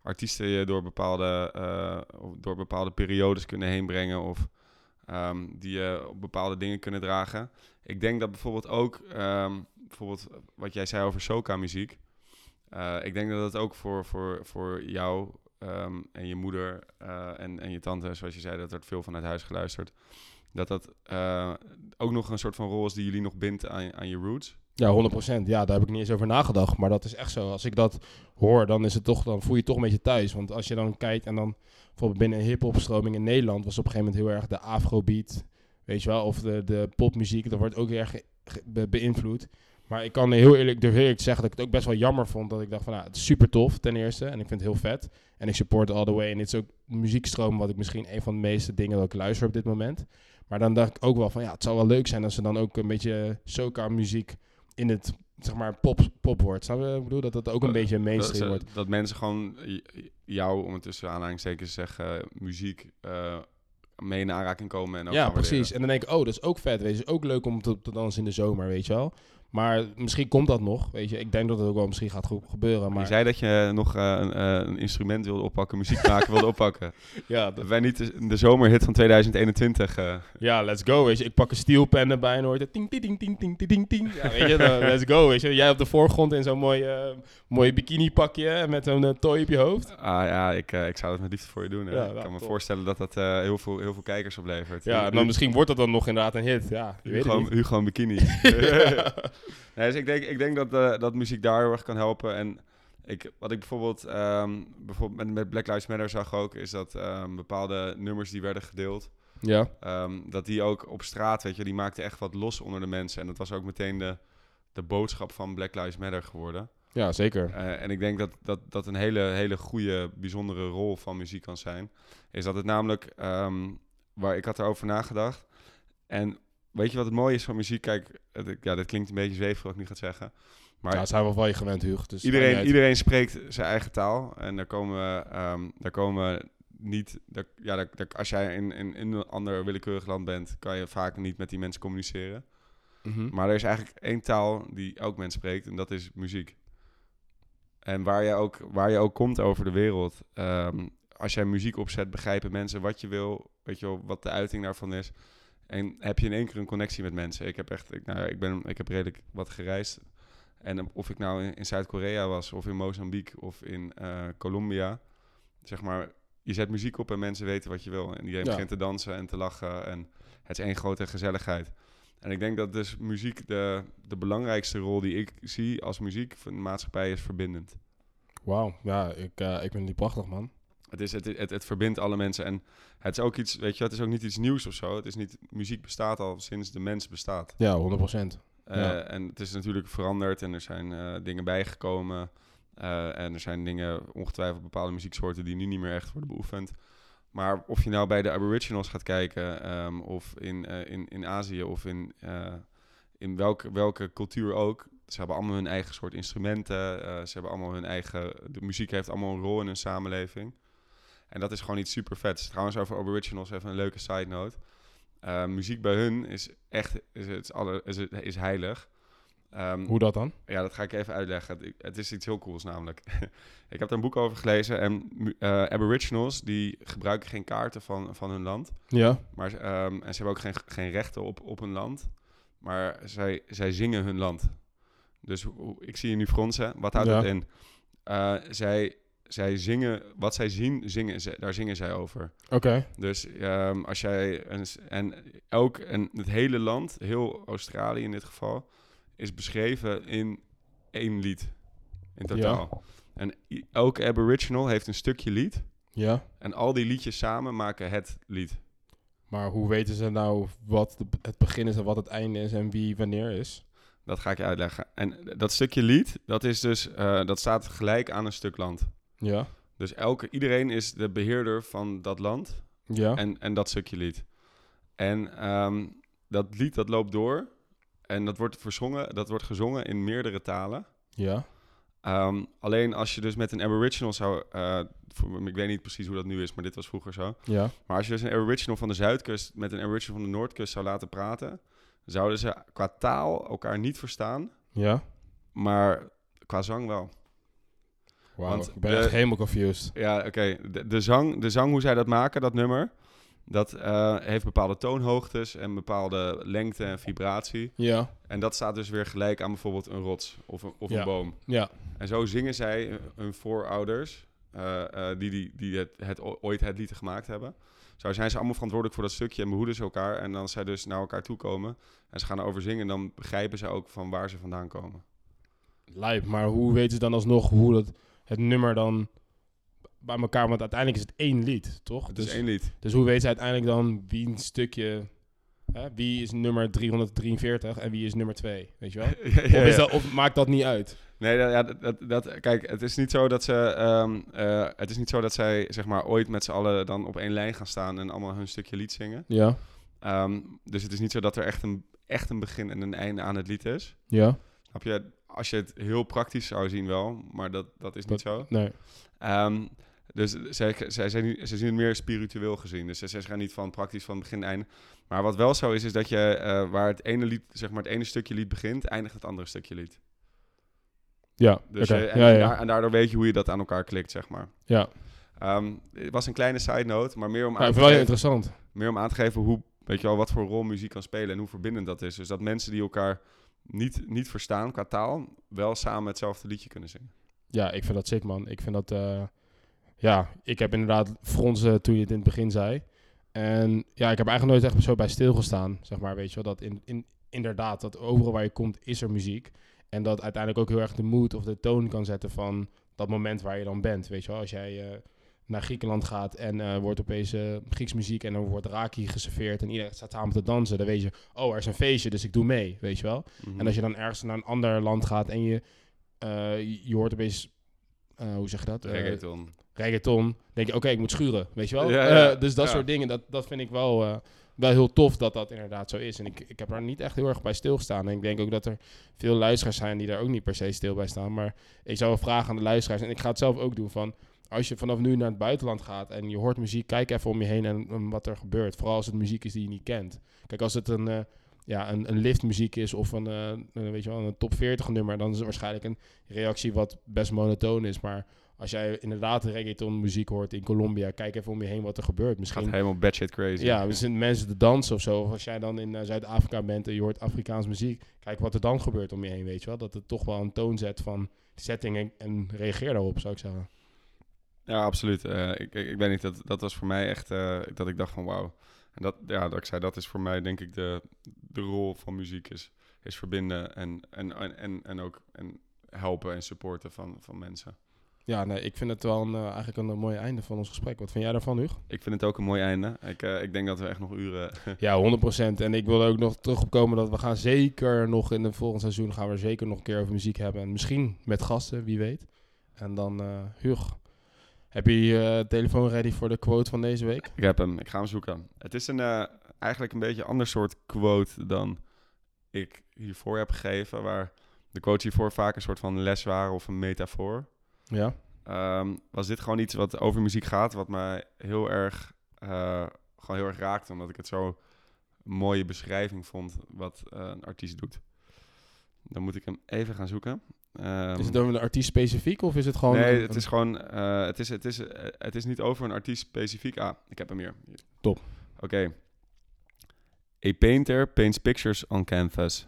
artiesten je door bepaalde, eh, door bepaalde periodes kunnen heen brengen of ehm, die je op bepaalde dingen kunnen dragen. Ik denk dat bijvoorbeeld ook, bijvoorbeeld wat jij zei over soca muziek. eh, ik denk dat dat ook voor, voor, voor jou en je moeder en, en je tante, zoals je zei, dat er veel vanuit huis geluisterd. Dat dat eh, ook nog een soort van rol is die jullie nog bindt aan, aan je roots. Ja, 100%. Ja, daar heb ik niet eens over nagedacht. Maar dat is echt zo. Als ik dat hoor, dan, is het toch, dan voel je toch een beetje thuis. Want als je dan kijkt en dan bijvoorbeeld binnen hip-hop-stroming in Nederland was op een gegeven moment heel erg de afrobeat. Weet je wel, of de, de popmuziek. Dat wordt ook heel erg beïnvloed. Maar ik kan heel eerlijk, durf eerlijk zeggen dat ik het ook best wel jammer vond. Dat ik dacht van, nou, het is super tof ten eerste. En ik vind het heel vet. En ik support all the way. En dit is ook muziekstroom wat ik misschien een van de meeste dingen dat ik luister op dit moment. Maar dan dacht ik ook wel van, ja, het zou wel leuk zijn als ze dan ook een beetje soca muziek in het, zeg maar, pop, pop wordt. Zou je ik bedoel dat dat ook een Dat- beetje mainstream wordt? dat mensen gewoon jou, om het tussen aanhalingstekens te zeggen, muziek eh, mee in aanraking komen. En ook Ja, precies. En dan denk ik, oh, dat is ook vet. Weet je, is ook leuk om te, te dansen in de zomer, weet je wel. Maar misschien komt dat nog, weet je. Ik denk dat het ook wel misschien gaat gebeuren. Je Maar zei dat je nog eh, een, eh, een instrument wilde oppakken, muziek maken wilde oppakken. ja, dat- wij niet de, de zomerhit van 2021? eh, ja, let's go, weet je. Ik pak een steelpen erbij en hoor je ting, ting, ting, ting, ting, ting, ting, ting. Ja, weet je, dan, let's go, weet je. Jij op de voorgrond in zo'n mooi, eh mooi bikini pakje met zo'n eh, tooi op je hoofd. ah ja, ik, eh, ik zou dat met liefde voor je doen. hè. Ja, ik nou, kan me voorstellen dat dat eh, heel, veel, heel veel kijkers oplevert. Ja, en dan misschien wordt dat dan nog inderdaad een hit. Ja, je weet het Hugo, niet. Hugo in bikini. nee, dus ik denk, ik denk dat, eh, dat muziek daar heel erg kan helpen. En Ik, wat ik bijvoorbeeld, ehm, bijvoorbeeld met, met Black Lives Matter zag ook, is dat ehm, bepaalde nummers die werden gedeeld, Ja. ehm, dat die ook op straat, weet je, die maakten echt wat los onder de mensen. En dat was ook meteen de, de boodschap van Black Lives Matter geworden. Ja, zeker. Eh, en ik denk dat dat, dat een hele, hele goede, bijzondere rol van muziek kan zijn. Is dat het namelijk, waar ik had erover nagedacht. En weet je wat het mooie is van muziek? Kijk, het, ja, dat klinkt een beetje zweverig wat ik nu ga zeggen. Maar ja, zijn we van je gewend, Hugo. Dus iedereen, iedereen spreekt zijn eigen taal. En daar komen, ehm, daar komen niet... Daar, ja, daar, daar- als jij in, in, in een ander willekeurig land bent... kan je vaak niet met die mensen communiceren. Mhm. Maar er is eigenlijk één taal die elk mens spreekt en dat is muziek. En waar je ook, waar je ook komt over de wereld, ehm, als jij muziek opzet, begrijpen mensen wat je wil, weet je wel, wat de uiting daarvan is. En heb je in één keer een connectie met mensen. Ik heb echt, ik, nou, ik, ben, ik heb redelijk wat gereisd. En of ik nou in, in Zuid-Korea was, of in Mozambique, of in eh, Colombia, zeg maar, je zet muziek op en mensen weten wat je wil. En iedereen Ja. begint te dansen en te lachen. En het is één grote gezelligheid. En ik denk dat dus muziek de, de belangrijkste rol die ik zie als muziek van de maatschappij is verbindend. Wauw, ja, ik, eh, ik vind die prachtig, man. Het, is, het, het, het verbindt alle mensen. En het is ook iets, weet je, het is ook niet iets nieuws of zo. Het is niet, muziek bestaat al sinds de mens bestaat. Ja, 100%. Eh, Ja. En het is natuurlijk veranderd en er zijn eh, dingen bijgekomen. Eh, en er zijn dingen, ongetwijfeld bepaalde muzieksoorten die nu niet meer echt worden beoefend. Maar of je nou bij de Aboriginals gaat kijken, ehm, of in, eh, in, in Azië, of in, eh, in welke, welke cultuur ook. Ze hebben allemaal hun eigen soort instrumenten. eh, ze hebben allemaal hun eigen. De muziek heeft allemaal een rol in hun samenleving. En dat is gewoon iets super vets. Trouwens, over Aboriginals even een leuke side note. Eh, muziek bij hun is echt is, het alle, is, het- is heilig. Ehm, Hoe dat dan? ja, dat ga ik even uitleggen. Het, het is iets heel cools namelijk. ik heb er een boek over gelezen en eh, Aboriginals die gebruiken geen kaarten van, van hun land. Ja. Maar, ehm, en ze hebben ook geen, geen rechten op, op hun land. Maar zij, zij zingen hun land. Dus ik zie je nu fronsen. Wat houdt Ja. dat in? Eh, zij, zij zingen, wat zij zien, zingen, ze, daar zingen zij over. Oké. Dus ehm, als jij een, en ook en het hele land, heel Australië in dit geval, is beschreven in één lied in totaal. En elke Aboriginal heeft een stukje lied Ja. en al die liedjes samen maken het lied. Maar hoe weten ze nou wat de- het begin is en wat het einde is en wie wanneer is? Dat ga ik je uitleggen. En dat stukje lied, dat is dus, eh, dat staat gelijk aan een stuk land. Ja. Dus elke, iedereen is de beheerder van dat land Ja. en, en dat stukje lied. En ehm, dat lied dat loopt door en dat wordt verzongen, dat wordt gezongen in meerdere talen. ja. Ehm, alleen als je dus met een Aboriginal zou, voor- ik weet niet precies hoe dat nu is, maar dit was vroeger zo. Ja. Maar als je dus een Aboriginal van de Zuidkust met een Aboriginal van de Noordkust zou laten praten, zouden ze qua taal elkaar niet verstaan, Ja. maar qua zang wel. Wauw. Want Ik ben de- echt helemaal confused. Ja, oké. De, de, zang, de zang, hoe zij dat maken, dat nummer, dat eh, heeft bepaalde toonhoogtes en bepaalde lengte en vibratie. Ja. En dat staat dus weer gelijk aan bijvoorbeeld een rots of een, of Ja. een boom. Ja. En zo zingen zij hun voorouders, eh, eh, die, die, die het, het, ooit het lied gemaakt hebben. Zo zijn ze allemaal verantwoordelijk voor dat stukje en behoeden ze elkaar. En als zij dus naar elkaar toe komen en ze gaan erover zingen, dan begrijpen ze ook van waar ze vandaan komen. Lijp. Maar hoe weten ze dan alsnog hoe dat, het nummer dan bij elkaar... Want uiteindelijk is het één lied, toch? Het dus, is één lied. dus hoe weten ze uiteindelijk dan wie een stukje... Hè, wie is nummer 343 en wie is nummer 2? Weet je wel? Ja, ja, Of, is dat, of maakt dat niet uit? Nee, dat, ja, dat, dat, kijk, het is niet zo dat ze, ehm, eh, het is niet zo dat zij zeg maar ooit met z'n allen dan op één lijn gaan staan en allemaal hun stukje lied zingen. Ja. Ehm, dus het is niet zo dat er echt een, echt een begin en een einde aan het lied is. Ja. Snap je? Als je het heel praktisch zou zien wel, maar dat, dat is niet zo. Nee. Ehm, dus zij, zij, zijn ze zien het meer spiritueel gezien. Dus ze, gaan niet van praktisch van begin einde. Maar wat wel zo is, is dat je eh, waar het ene lied, zeg maar het ene stukje lied begint, eindigt het andere stukje lied. Ja. Dus, eh, en, ja, ja. en daardoor weet je hoe je dat aan elkaar klikt, zeg maar. ja. Ehm, het was een kleine side note, maar meer om, Ja, aan te geven, interessant. meer om aan te geven hoe, weet je wel, wat voor rol muziek kan spelen en hoe verbindend dat is. Dus dat mensen die elkaar niet, niet verstaan qua taal, wel samen hetzelfde liedje kunnen zingen. Ja, ik vind dat sick, man. Ik vind dat... eh, ja, ik heb inderdaad fronsen toen je het in het begin zei. En ja, ik heb eigenlijk nooit echt zo bij stilgestaan, zeg maar. Weet je wel, dat in, in, inderdaad, dat overal waar je komt is er muziek. En dat uiteindelijk ook heel erg de mood of de toon kan zetten van dat moment waar je dan bent. Weet je wel, als jij eh, naar Griekenland gaat en eh wordt opeens eh, Grieks muziek en dan wordt raki geserveerd en iedereen staat samen te dansen, dan weet je, oh, er is een feestje, dus ik doe mee, weet je wel. Mhm. En als je dan ergens naar een ander land gaat en je, eh, je hoort opeens, hoe zeg je dat? Reggaeton. reggaeton, denk je, oké, ik moet schuren, weet je wel? Ja, ja. Dus dat Ja. soort dingen, dat, dat vind ik wel, wel heel tof dat dat inderdaad zo is. En ik, ik heb daar niet echt heel erg bij stilgestaan. En ik denk ook dat er veel luisteraars zijn die daar ook niet per se stil bij staan. Maar ik zou wel vragen aan de luisteraars, en ik ga het zelf ook doen, van als je vanaf nu naar het buitenland gaat en je hoort muziek, kijk even om je heen en, en wat er gebeurt. Vooral als het muziek is die je niet kent. Kijk, als het een, eh, ja, een, een liftmuziek is of een, eh, een, weet je wel, een top 40 nummer, dan is het waarschijnlijk een reactie wat best monotoon is. Maar als jij inderdaad reggaeton muziek hoort in Colombia, kijk even om je heen wat er gebeurt. Gaat Misschien helemaal batshit crazy. ja, we zijn mensen te dansen of zo. Of als jij dan in eh, Zuid-Afrika bent en je hoort Afrikaans muziek, kijk wat er dan gebeurt om je heen, weet je wel. Dat het toch wel een toon zet van setting en, en reageer daarop, zou ik zeggen. Ja, absoluut. Eh, ik, ik, ik weet niet, dat, dat was voor mij echt eh, dat ik dacht van wauw. En dat, ja, dat ik zei, dat is voor mij denk ik de, de rol van muziek is, is verbinden en, en, en, en, en ook en helpen en supporten van, van mensen. Ja, nee, ik vind het wel een, eh, eigenlijk een, mooi einde van ons gesprek. Wat vind jij daarvan, Hugo? Ik vind het ook een mooi einde. Ik, ik denk dat we echt nog uren... Ja, 100%. En ik wil ook nog terug op komen dat we gaan zeker nog in het volgende seizoen gaan we zeker nog een keer over muziek hebben. En misschien met gasten, wie weet. En dan, Hugo, heb je je eh, telefoon ready voor de quote van deze week? ik heb hem, ik ga hem zoeken. Het is een, eh, eigenlijk een beetje een ander soort quote dan ik hiervoor heb gegeven. Waar de quotes hiervoor vaak een soort van les waren of een metafoor. Ja? Ehm, was dit gewoon iets wat over muziek gaat, wat mij heel erg, eh, gewoon heel erg raakte, omdat ik het zo een mooie beschrijving vond wat een artiest doet. Dan moet ik hem even gaan zoeken. Ehm, is het over een artiest specifiek of is het gewoon... nee, een- het is gewoon, eh, het, is, het, is, eh, het is niet over een artiest specifiek. Ah, ik heb hem hier. Top. Oké. A painter paints pictures on canvas,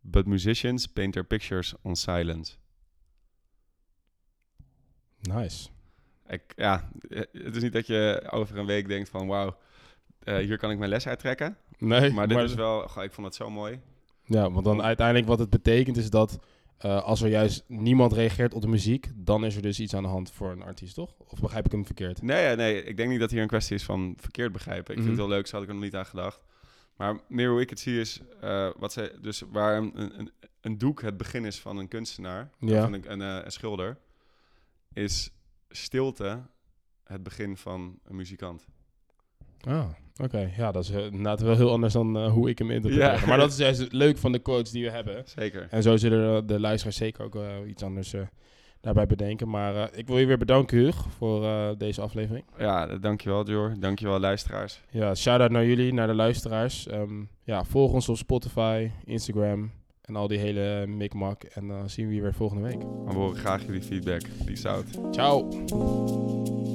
but musicians paint their pictures on silence. Nice. Ik, ja, eh, het is niet dat je over een week denkt van wauw, hier kan ik mijn les uittrekken. Nee, Maar dit is wel, goh, ik vond het zo mooi. Ja, want dan uiteindelijk wat het betekent is dat eh, als er juist niemand reageert op de muziek, dan is er dus iets aan de hand voor een artiest, toch? Of begrijp ik hem verkeerd? Nee, nee, ik denk niet dat hier een kwestie is van verkeerd begrijpen. Ik Mhm. vind het heel leuk, zo had ik er nog niet aan gedacht. Maar meer hoe ik het zie is, eh, wat ze, dus waar een, een, een doek het begin is van een kunstenaar, Ja. van een, een, eh, een schilder, is stilte het begin van een muzikant. Ah, oké. Ja, dat is eh, inderdaad wel heel anders dan eh, hoe ik hem interpreteer. Ja. Maar dat is juist leuk van de quotes die we hebben. Zeker. En zo zullen de, de luisteraars zeker ook eh, iets anders eh, daarbij bedenken. Maar eh, ik wil je weer bedanken, Huug, voor eh, deze aflevering. Ja, dankjewel Jor. Dankjewel luisteraars. Ja, shout-out naar jullie, naar de luisteraars. Ehm, ja, volg ons op Spotify, Instagram en al die hele mikmak. En dan zien we je weer volgende week. We horen graag jullie feedback. Peace out. Ciao!